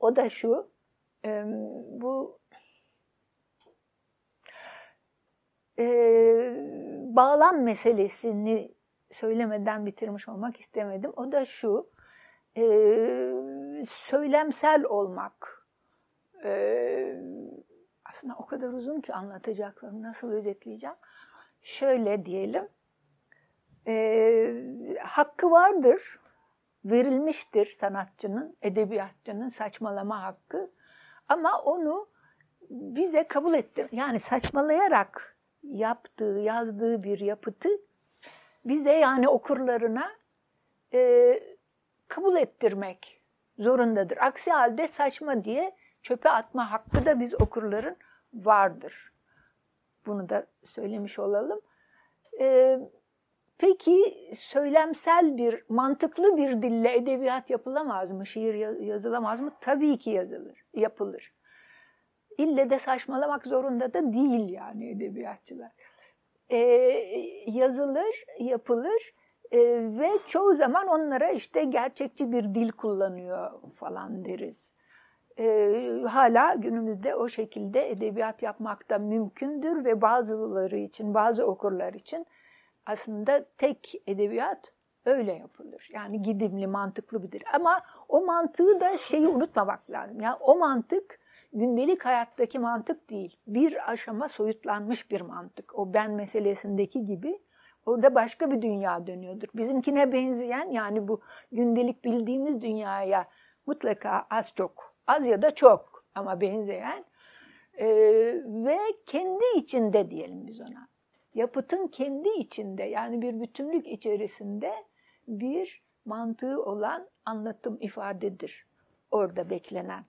o da şu. E, bu e, bağlam meselesini söylemeden bitirmiş olmak istemedim. O da şu, e, söylemsel olmak. E, aslında o kadar uzun ki anlatacaklarım, nasıl özetleyeceğim? Şöyle diyelim, e, hakkı vardır, verilmiştir sanatçının, edebiyatçının saçmalama hakkı. Ama onu bize kabul ettir. Yani saçmalayarak yaptığı, yazdığı bir yapıtı bize yani okurlarına e, kabul ettirmek zorundadır. Aksi halde saçma diye çöpe atma hakkı da biz okurların vardır. Bunu da söylemiş olalım. Ee, peki söylemsel bir, mantıklı bir dille edebiyat yapılamaz mı? Şiir yazılamaz mı? Tabii ki yazılır, yapılır. İlle de saçmalamak zorunda da değil yani edebiyatçılar. Ee, yazılır, yapılır e, ve çoğu zaman onlara işte gerçekçi bir dil kullanıyor falan deriz. E, hala günümüzde o şekilde edebiyat yapmak da mümkündür ve bazıları için, bazı okurlar için aslında tek edebiyat öyle yapılır. Yani gidimli, mantıklı bilir. Ama o mantığı da şeyi unutmamak lazım. Yani o mantık gündelik hayattaki mantık değil. Bir aşama soyutlanmış bir mantık. O ben meselesindeki gibi Orada başka bir dünya dönüyordur. Bizimkine benzeyen yani bu gündelik bildiğimiz dünyaya mutlaka az çok, az ya da çok ama benzeyen e, ve kendi içinde diyelim biz ona. Yapıtın kendi içinde yani bir bütünlük içerisinde bir mantığı olan anlatım ifadedir orada beklenen.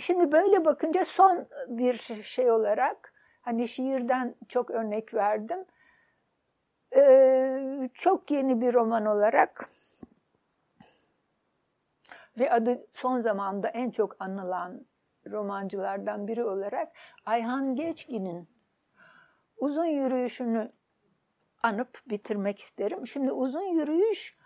Şimdi böyle bakınca son bir şey olarak hani şiirden çok örnek verdim. Çok yeni bir roman olarak ve adı son zamanda en çok anılan romancılardan biri olarak Ayhan Geçgin'in uzun yürüyüşünü anıp bitirmek isterim. Şimdi uzun yürüyüş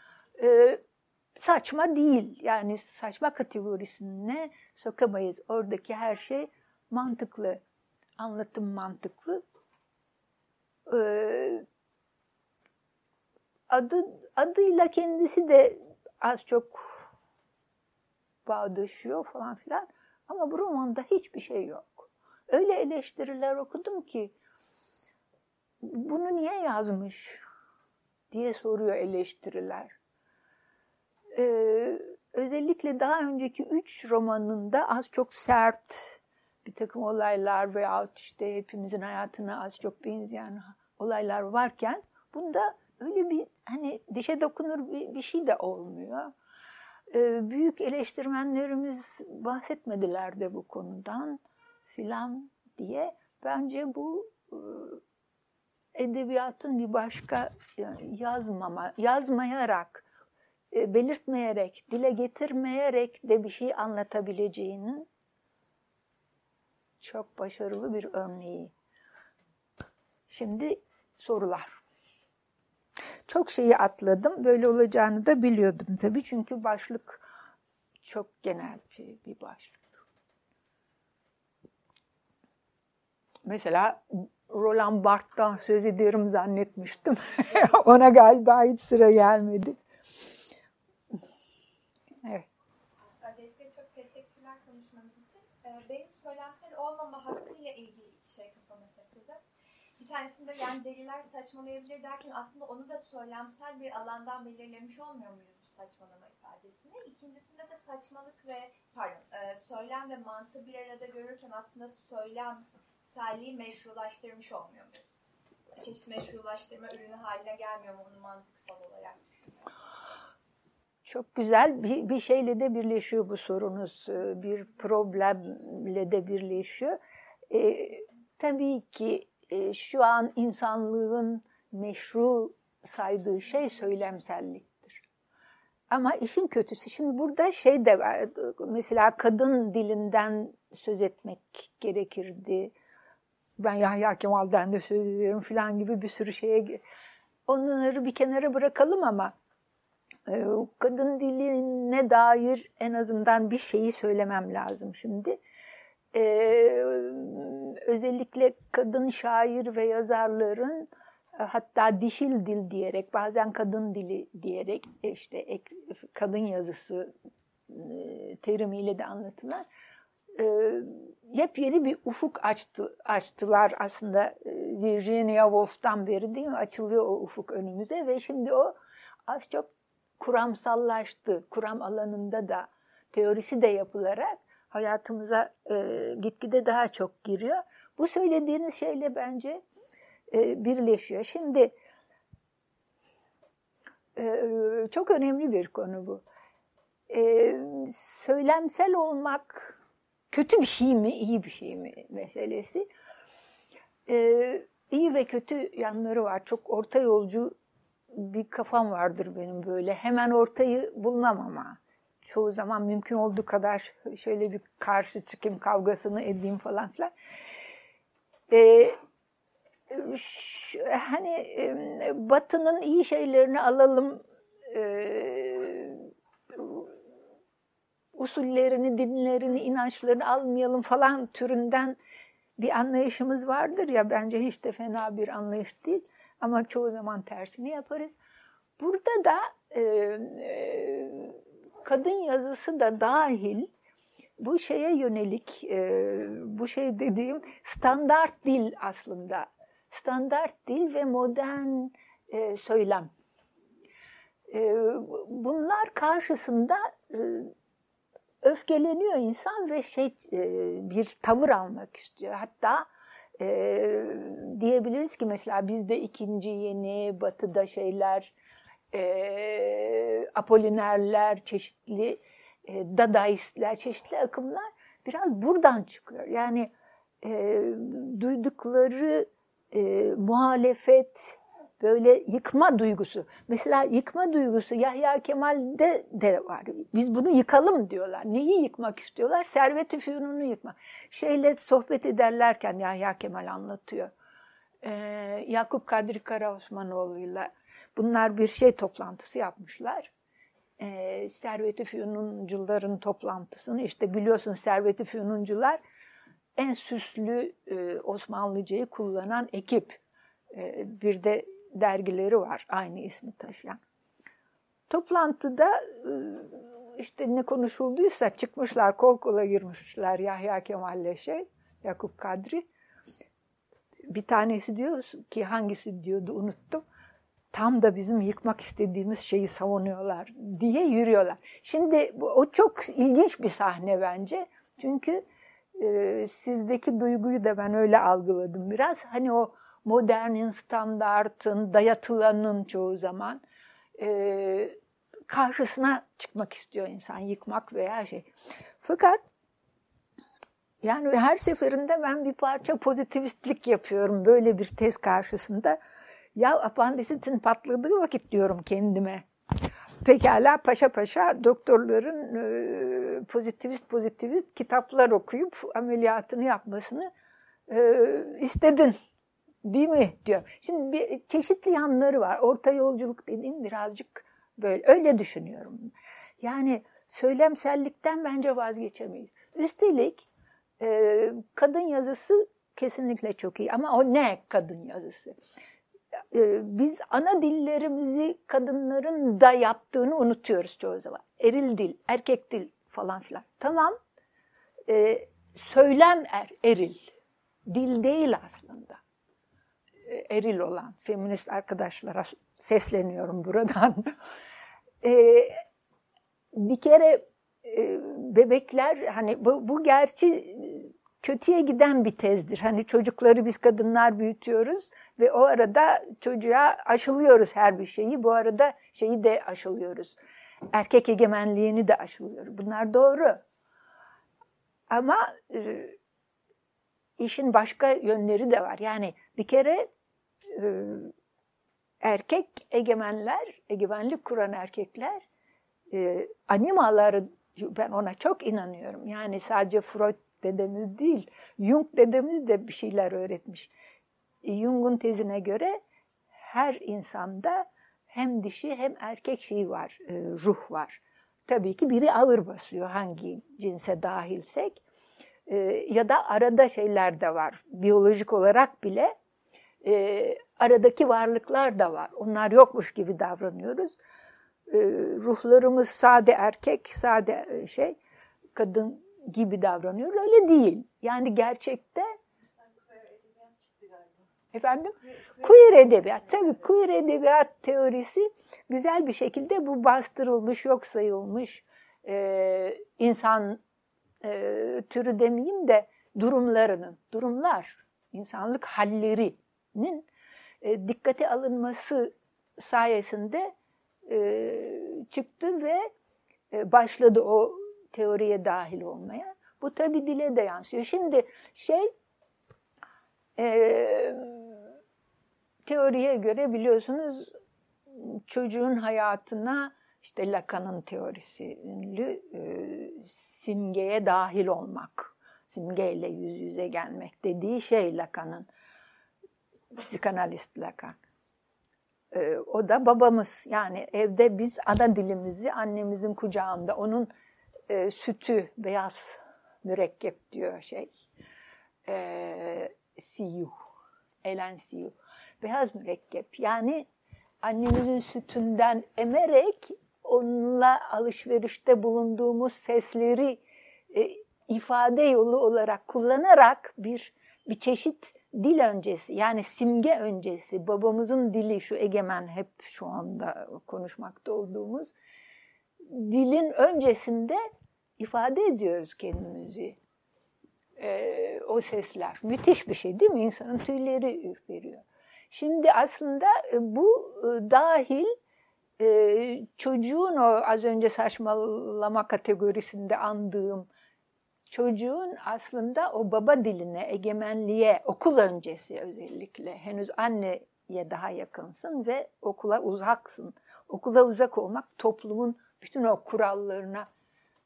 saçma değil. Yani saçma kategorisine sokamayız. Oradaki her şey mantıklı. Anlatım mantıklı. Ee, adı adıyla kendisi de az çok bağdaşıyor falan filan. Ama bu romanda hiçbir şey yok. Öyle eleştiriler okudum ki bunu niye yazmış diye soruyor eleştiriler. Ee, özellikle daha önceki üç romanında az çok sert bir takım olaylar veyahut işte hepimizin hayatına az çok benzeyen olaylar varken bunda öyle bir hani dişe dokunur bir, bir şey de olmuyor. Ee, büyük eleştirmenlerimiz bahsetmediler de bu konudan filan diye. Bence bu e, edebiyatın bir başka yani yazmama, yazmayarak, e, belirtmeyerek, dile getirmeyerek de bir şey anlatabileceğinin çok başarılı bir örneği. Şimdi sorular. Çok şeyi atladım. Böyle olacağını da biliyordum tabii. Çünkü başlık çok genel bir, bir başlık. Mesela Roland Barthes'tan söz ediyorum zannetmiştim. Ona galiba hiç sıra gelmedi. Evet. Öncelikle çok teşekkürler konuşmanız için. Ee, benim söylemsel olmama hakkıyla ilgili iki şey kafama takıldı. Bir tanesinde yani deliler saçmalayabilir derken aslında onu da söylemsel bir alandan belirlemiş olmuyor muyuz bu saçmalama ifadesini? İkincisinde de saçmalık ve pardon e, söylem ve mantığı bir arada görürken aslında söylemselliği meşrulaştırmış olmuyor muyuz? Çeşitli meşrulaştırma ürünü haline gelmiyor mu onu mantıksal olarak düşünüyorum. Çok güzel bir, bir şeyle de birleşiyor bu sorunuz. E, bir problemle de birleşiyor. E, tabii ki e, şu an insanlığın meşru saydığı şey söylemselliktir. Ama işin kötüsü şimdi burada şey de var. Mesela kadın dilinden söz etmek gerekirdi. Ben Yahya Kemal'den de söz ediyorum falan gibi bir sürü şeye onları bir kenara bırakalım ama kadın diline dair en azından bir şeyi söylemem lazım şimdi. E, özellikle kadın şair ve yazarların e, hatta dişil dil diyerek bazen kadın dili diyerek işte ek, kadın yazısı e, terimiyle de anlatılan e, yepyeni bir ufuk açtı, açtılar aslında e, Virginia Woolf'tan beri değil mi? Açılıyor o ufuk önümüze ve şimdi o az çok kuramsallaştı. Kuram alanında da teorisi de yapılarak hayatımıza e, gitgide daha çok giriyor. Bu söylediğiniz şeyle bence e, birleşiyor. Şimdi e, çok önemli bir konu bu. e, söylemsel olmak kötü bir şey mi, iyi bir şey mi meselesi. E, iyi ve kötü yanları var. Çok orta yolcu bir kafam vardır benim böyle. Hemen ortayı bulmam ama. Çoğu zaman mümkün olduğu kadar şöyle bir karşı çıkayım, kavgasını edeyim falan filan. Ee, hani Batı'nın iyi şeylerini alalım, e, usullerini, dinlerini, inançlarını almayalım falan türünden bir anlayışımız vardır ya bence hiç de fena bir anlayış değil ama çoğu zaman tersini yaparız. Burada da e, kadın yazısı da dahil bu şeye yönelik e, bu şey dediğim standart dil aslında standart dil ve modern e, söylem. E, bunlar karşısında e, öfkeleniyor insan ve şey e, bir tavır almak istiyor. Hatta e, diyebiliriz ki mesela bizde ikinci yeni, batıda şeyler, e, apolinerler, çeşitli e, dadaistler, çeşitli akımlar biraz buradan çıkıyor. Yani e, duydukları e, muhalefet, böyle yıkma duygusu. Mesela yıkma duygusu Yahya Kemal'de de var. Biz bunu yıkalım diyorlar. Neyi yıkmak istiyorlar? Servet-i Fünun'u yıkmak. Şeyle sohbet ederlerken Yahya Kemal anlatıyor. Ee, Yakup Kadri Karaosmanoğlu'yla bunlar bir şey toplantısı yapmışlar. Ee, Servet-i Fünuncuların toplantısını işte biliyorsun Servet-i Fünuncular en süslü e, Osmanlıcayı kullanan ekip. E, bir de dergileri var aynı ismi taşıyan. Toplantıda e, işte ne konuşulduysa çıkmışlar kol kola girmişler Yahya Kemal'le şey Yakup Kadri. Bir tanesi diyor ki hangisi diyordu unuttum. Tam da bizim yıkmak istediğimiz şeyi savunuyorlar diye yürüyorlar. Şimdi o çok ilginç bir sahne bence. Çünkü e, sizdeki duyguyu da ben öyle algıladım biraz. Hani o modernin, standartın, dayatılanın çoğu zaman e, karşısına çıkmak istiyor insan, yıkmak veya şey. Fakat yani her seferinde ben bir parça pozitivistlik yapıyorum böyle bir tez karşısında. Ya apandisitin patladığı vakit diyorum kendime. Pekala paşa paşa doktorların e, pozitivist pozitivist kitaplar okuyup ameliyatını yapmasını e, istedin Değil mi? diyor. Şimdi bir çeşitli yanları var. Orta yolculuk dediğim birazcık böyle. Öyle düşünüyorum. Yani söylemsellikten bence vazgeçemeyiz. Üstelik e, kadın yazısı kesinlikle çok iyi. Ama o ne kadın yazısı? E, biz ana dillerimizi kadınların da yaptığını unutuyoruz çoğu zaman. Eril dil, erkek dil falan filan. Tamam. E, söylem er, eril. Dil değil aslında eril olan feminist arkadaşlara sesleniyorum buradan. e, bir kere e, bebekler hani bu, bu gerçi kötüye giden bir tezdir. Hani çocukları biz kadınlar büyütüyoruz ve o arada çocuğa aşılıyoruz her bir şeyi. Bu arada şeyi de aşılıyoruz. Erkek egemenliğini de aşılıyoruz. Bunlar doğru. Ama e, işin başka yönleri de var. Yani bir kere e, erkek egemenler, egemenlik kuran erkekler e, animaları ben ona çok inanıyorum. Yani sadece Freud dedemiz değil, Jung dedemiz de bir şeyler öğretmiş. Jung'un tezine göre her insanda hem dişi hem erkek şeyi var, e, ruh var. Tabii ki biri ağır basıyor hangi cinse dahilsek. E, ya da arada şeyler de var. Biyolojik olarak bile e, aradaki varlıklar da var. Onlar yokmuş gibi davranıyoruz. E, ruhlarımız sade erkek, sade e, şey, kadın gibi davranıyoruz. Öyle değil. Yani gerçekte Efendim? Queer edebiyat. Tabii queer edebiyat teorisi güzel bir şekilde bu bastırılmış, yok sayılmış e, insan e, türü demeyeyim de durumlarının, durumlar, insanlık halleri nin e, dikkate alınması sayesinde e, çıktı ve e, başladı o teoriye dahil olmaya. Bu tabi dile de yansıyor. Şimdi şey e, teoriye göre biliyorsunuz çocuğun hayatına işte Lacan'ın teorisi ünlü simgeye dahil olmak, simgeyle yüz yüze gelmek dediği şey Lacan'ın, psikanalist Lacan. E, o da babamız yani evde biz ana dilimizi annemizin kucağında onun e, sütü beyaz mürekkep diyor şey. E, siyu, elen siyu. Beyaz mürekkep yani annemizin sütünden emerek onunla alışverişte bulunduğumuz sesleri e, ifade yolu olarak kullanarak bir bir çeşit dil öncesi yani simge öncesi babamızın dili şu egemen hep şu anda konuşmakta olduğumuz dilin öncesinde ifade ediyoruz kendimizi. Ee, o sesler. Müthiş bir şey değil mi? İnsanın tüyleri ürperiyor. Şimdi aslında e, bu e, dahil e, çocuğun o az önce saçmalama kategorisinde andığım çocuğun aslında o baba diline, egemenliğe, okul öncesi özellikle henüz anneye daha yakınsın ve okula uzaksın. Okula uzak olmak toplumun bütün o kurallarına,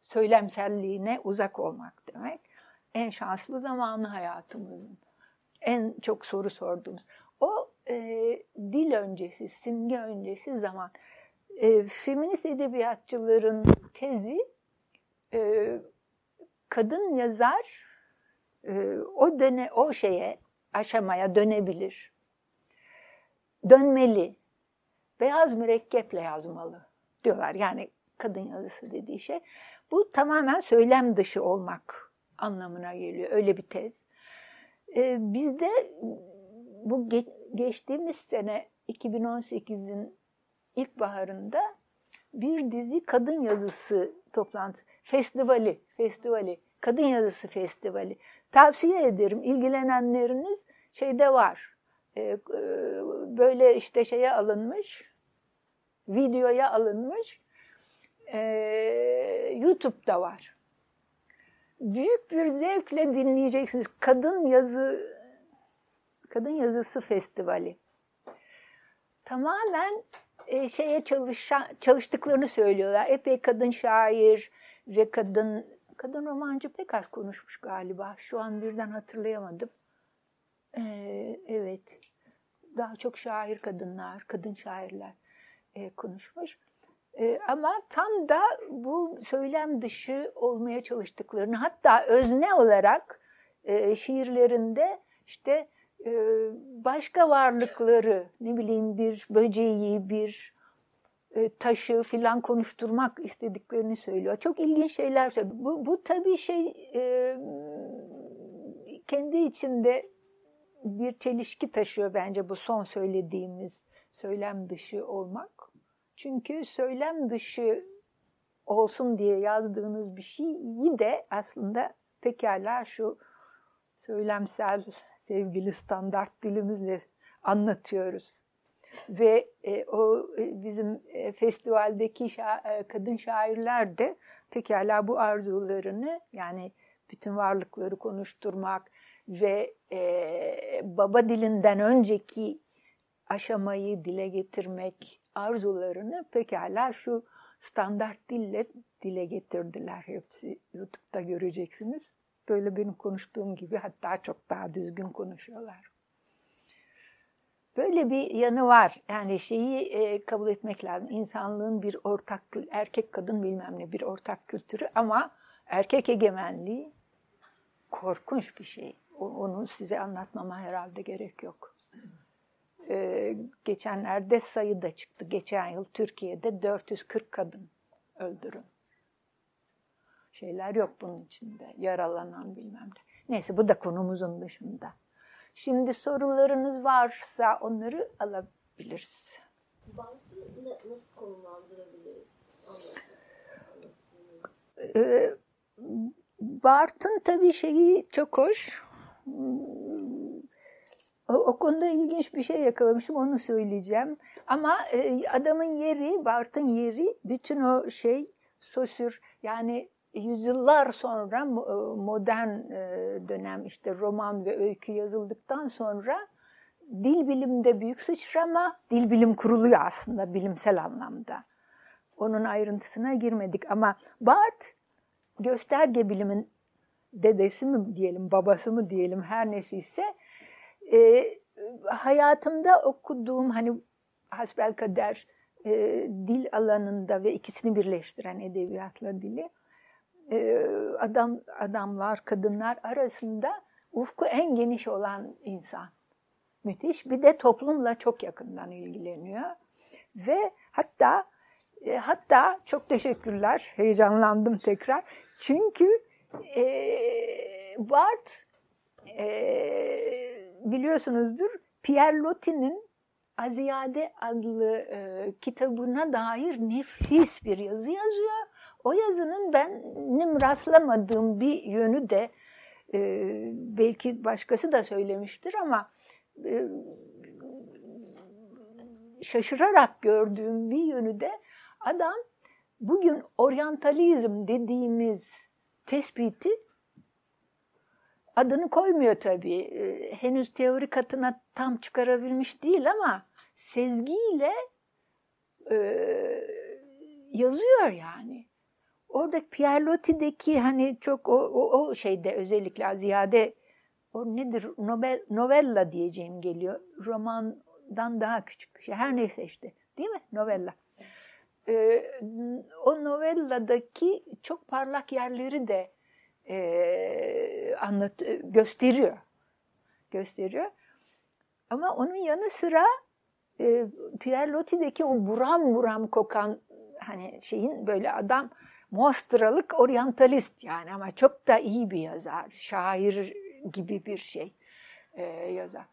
söylemselliğine uzak olmak demek. En şanslı zamanı hayatımızın. En çok soru sorduğumuz. O e, dil öncesi, simge öncesi zaman. E, feminist edebiyatçıların tezi e, kadın yazar e, o döne o şeye aşamaya dönebilir. Dönmeli. Beyaz mürekkeple yazmalı diyorlar. Yani kadın yazısı dediği şey. Bu tamamen söylem dışı olmak anlamına geliyor. Öyle bir tez. Ee, bizde bu ge geçtiğimiz sene 2018'in ilkbaharında bir dizi kadın yazısı toplantısı, festivali, festivali, kadın yazısı festivali. Tavsiye ederim ilgilenenleriniz şeyde var. Ee, böyle işte şeye alınmış, videoya alınmış e, YouTube'da var. Büyük bir zevkle dinleyeceksiniz. Kadın yazı Kadın Yazısı Festivali. Tamamen e, şeye çalışan, çalıştıklarını söylüyorlar. Epey kadın şair ve kadın kadın romancı pek az konuşmuş galiba. Şu an birden hatırlayamadım. Ee, evet. Daha çok şair kadınlar, kadın şairler e, konuşmuş. E, ama tam da bu söylem dışı olmaya çalıştıklarını hatta özne olarak e, şiirlerinde işte başka varlıkları ne bileyim bir böceği, bir e, taşı filan konuşturmak istediklerini söylüyor. Çok ilginç şeyler söylüyor. Bu, bu tabii şey e, kendi içinde bir çelişki taşıyor bence bu son söylediğimiz söylem dışı olmak. Çünkü söylem dışı olsun diye yazdığınız bir şeyi de aslında pekala şu söylemsel sevgili standart dilimizle anlatıyoruz. Ve e, o e, bizim e, festivaldeki şa e, kadın şairler de pekala bu arzularını yani bütün varlıkları konuşturmak ve e, baba dilinden önceki aşamayı dile getirmek arzularını pekala şu standart dille dile getirdiler hepsi. YouTube'da göreceksiniz. Böyle benim konuştuğum gibi hatta çok daha düzgün konuşuyorlar. Böyle bir yanı var. Yani şeyi e, kabul etmek lazım. İnsanlığın bir ortak, erkek kadın bilmem ne bir ortak kültürü ama erkek egemenliği korkunç bir şey. Onu size anlatmama herhalde gerek yok. Ee, geçenlerde sayı da çıktı. Geçen yıl Türkiye'de 440 kadın öldürün şeyler yok bunun içinde. Yaralanan bilmem ne. Neyse bu da konumuzun dışında. Şimdi sorularınız varsa onları alabiliriz. Bantı nasıl konumlandırabiliriz? Ee, Bart'ın tabii şeyi çok hoş. O, o konuda ilginç bir şey yakalamışım, onu söyleyeceğim. Ama e, adamın yeri, Bart'ın yeri, bütün o şey Sosür yani yüzyıllar sonra modern dönem işte roman ve öykü yazıldıktan sonra dil bilimde büyük sıçrama, dil bilim kuruluyor aslında bilimsel anlamda. Onun ayrıntısına girmedik ama Barth gösterge bilimin dedesi mi diyelim, babası mı diyelim her nesiyse e, hayatımda okuduğum hani hasbelkader e, dil alanında ve ikisini birleştiren edebiyatla dili e, adam adamlar, kadınlar arasında ufku en geniş olan insan. Müthiş. Bir de toplumla çok yakından ilgileniyor. Ve hatta e, hatta çok teşekkürler. Heyecanlandım tekrar. Çünkü e, Barth e, biliyorsunuzdur Pierre Loti'nin Aziyade adlı e, kitabına dair nefis bir yazı yazıyor. O yazının benim rastlamadığım bir yönü de e, belki başkası da söylemiştir ama e, şaşırarak gördüğüm bir yönü de adam bugün oryantalizm dediğimiz tespiti adını koymuyor tabii. E, henüz teori katına tam çıkarabilmiş değil ama sezgiyle e, yazıyor yani. Orada Pierre Loti'deki hani çok o, o, o şeyde özellikle ziyade o nedir Nobel, novella diyeceğim geliyor. Romandan daha küçük bir şey. Her neyse işte. Değil mi? Novella. Ee, o novelladaki çok parlak yerleri de e, anlat gösteriyor. Gösteriyor. Ama onun yanı sıra e, Pierre Loti'deki o buram buram kokan hani şeyin böyle adam Mostralık oryantalist yani ama çok da iyi bir yazar. Şair gibi bir şey e, yazar.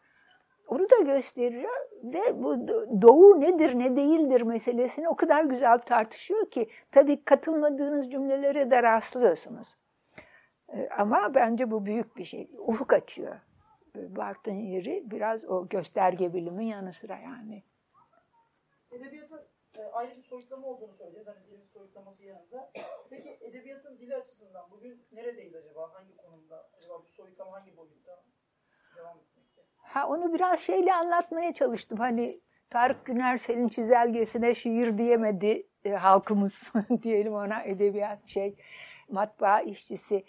Onu da gösteriyor ve bu doğu nedir ne değildir meselesini o kadar güzel tartışıyor ki tabii katılmadığınız cümlelere de rastlıyorsunuz. E, ama bence bu büyük bir şey. Ufuk açıyor. E, Bartın yeri biraz o gösterge bilimin yanı sıra yani. Edebiyatın e, ayrı bir soyutlama olduğunu söyleyeceğiz. Hani dilin soyutlaması yanında. Peki edebiyatın dili açısından bugün neredeyiz acaba? Hangi konumda? Acaba bu soyutlama hangi boyutta devam etmekte? Ha onu biraz şeyle anlatmaya çalıştım. Hani Tarık Güner senin çizelgesine şiir diyemedi e, halkımız diyelim ona edebiyat şey matbaa işçisi.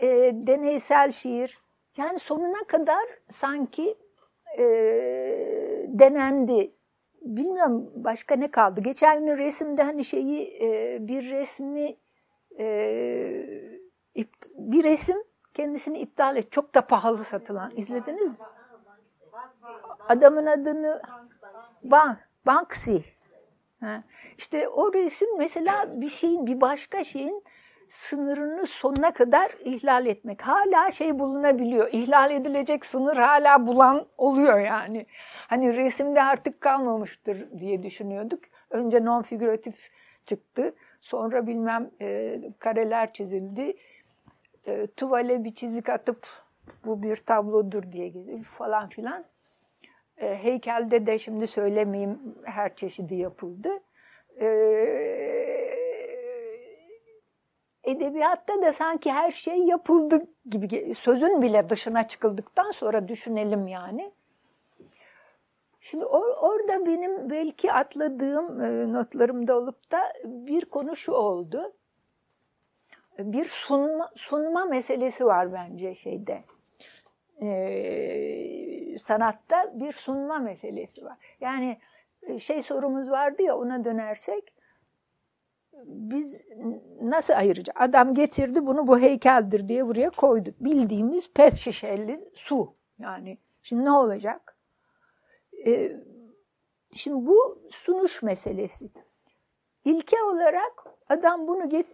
E, deneysel şiir. Yani sonuna kadar sanki e, denendi bilmiyorum başka ne kaldı. Geçen gün resimde hani şeyi e, bir resmi e, bir resim kendisini iptal et. Çok da pahalı satılan. İzlediniz mi? Adamın adını Bank, Banksy. Ha. İşte o resim mesela bir şeyin, bir başka şeyin sınırını sonuna kadar ihlal etmek. Hala şey bulunabiliyor. İhlal edilecek sınır hala bulan oluyor yani. Hani resimde artık kalmamıştır diye düşünüyorduk. Önce non-figüratif çıktı. Sonra bilmem e, kareler çizildi. E, tuvale bir çizik atıp bu bir tablodur diye falan filan. E, heykelde de şimdi söylemeyeyim her çeşidi yapıldı. E, edebiyatta da sanki her şey yapıldı gibi sözün bile dışına çıkıldıktan sonra düşünelim yani. Şimdi or, orada benim belki atladığım e, notlarımda olup da bir konu şu oldu. Bir sunma, sunma meselesi var bence şeyde. E, sanatta bir sunma meselesi var. Yani e, şey sorumuz vardı ya ona dönersek biz nasıl ayıracağız? Adam getirdi bunu bu heykeldir diye buraya koyduk. Bildiğimiz pet şişeli su. Yani şimdi ne olacak? Ee, şimdi bu sunuş meselesi. İlke olarak adam bunu get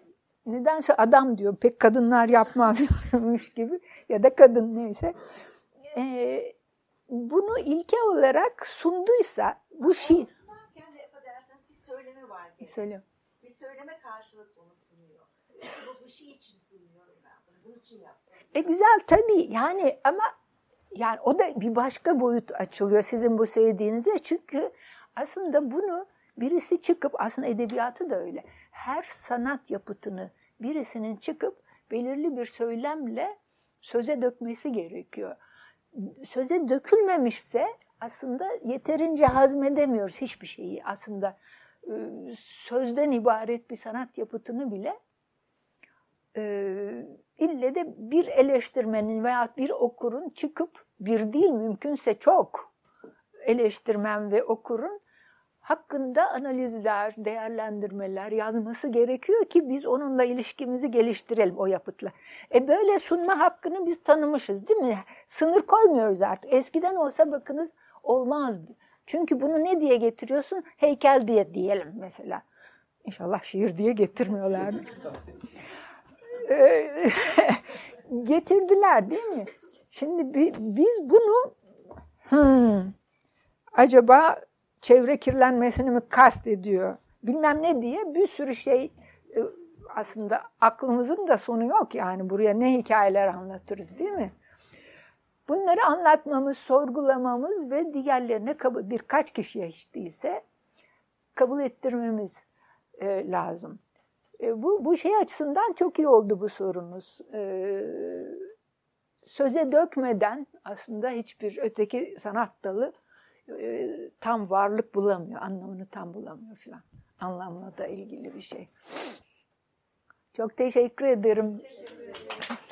nedense adam diyor pek kadınlar yapmazmış gibi ya da kadın neyse. Ee, bunu ilke olarak sunduysa bu şey... bir söyleme karşılık bunu sunuyor. Bu, bu şey için sunuyorum ben bunu. Bunun için yaptım. E güzel tabii yani ama yani o da bir başka boyut açılıyor sizin bu söylediğinize. Çünkü aslında bunu birisi çıkıp aslında edebiyatı da öyle. her sanat yapıtını birisinin çıkıp belirli bir söylemle söze dökmesi gerekiyor. Söze dökülmemişse aslında yeterince hazmedemiyoruz hiçbir şeyi. Aslında sözden ibaret bir sanat yapıtını bile e, ille de bir eleştirmenin veya bir okurun çıkıp bir değil mümkünse çok eleştirmen ve okurun hakkında analizler, değerlendirmeler yazması gerekiyor ki biz onunla ilişkimizi geliştirelim o yapıtla. E böyle sunma hakkını biz tanımışız değil mi? Sınır koymuyoruz artık. Eskiden olsa bakınız olmazdı. Çünkü bunu ne diye getiriyorsun? Heykel diye diyelim mesela. İnşallah şiir diye getirmiyorlar. Getirdiler değil mi? Şimdi biz bunu hmm, acaba çevre kirlenmesini mi kastediyor bilmem ne diye bir sürü şey e, aslında aklımızın da sonu yok yani buraya ne hikayeler anlatırız değil mi? Bunları anlatmamız, sorgulamamız ve diğerlerine kabul, birkaç kişiye hiç değilse kabul ettirmemiz e, lazım. E, bu, bu şey açısından çok iyi oldu bu sorunuz. E, söze dökmeden aslında hiçbir öteki sanat dalı e, tam varlık bulamıyor, anlamını tam bulamıyor falan. Anlamla da ilgili bir şey. Çok teşekkür ederim. Teşekkür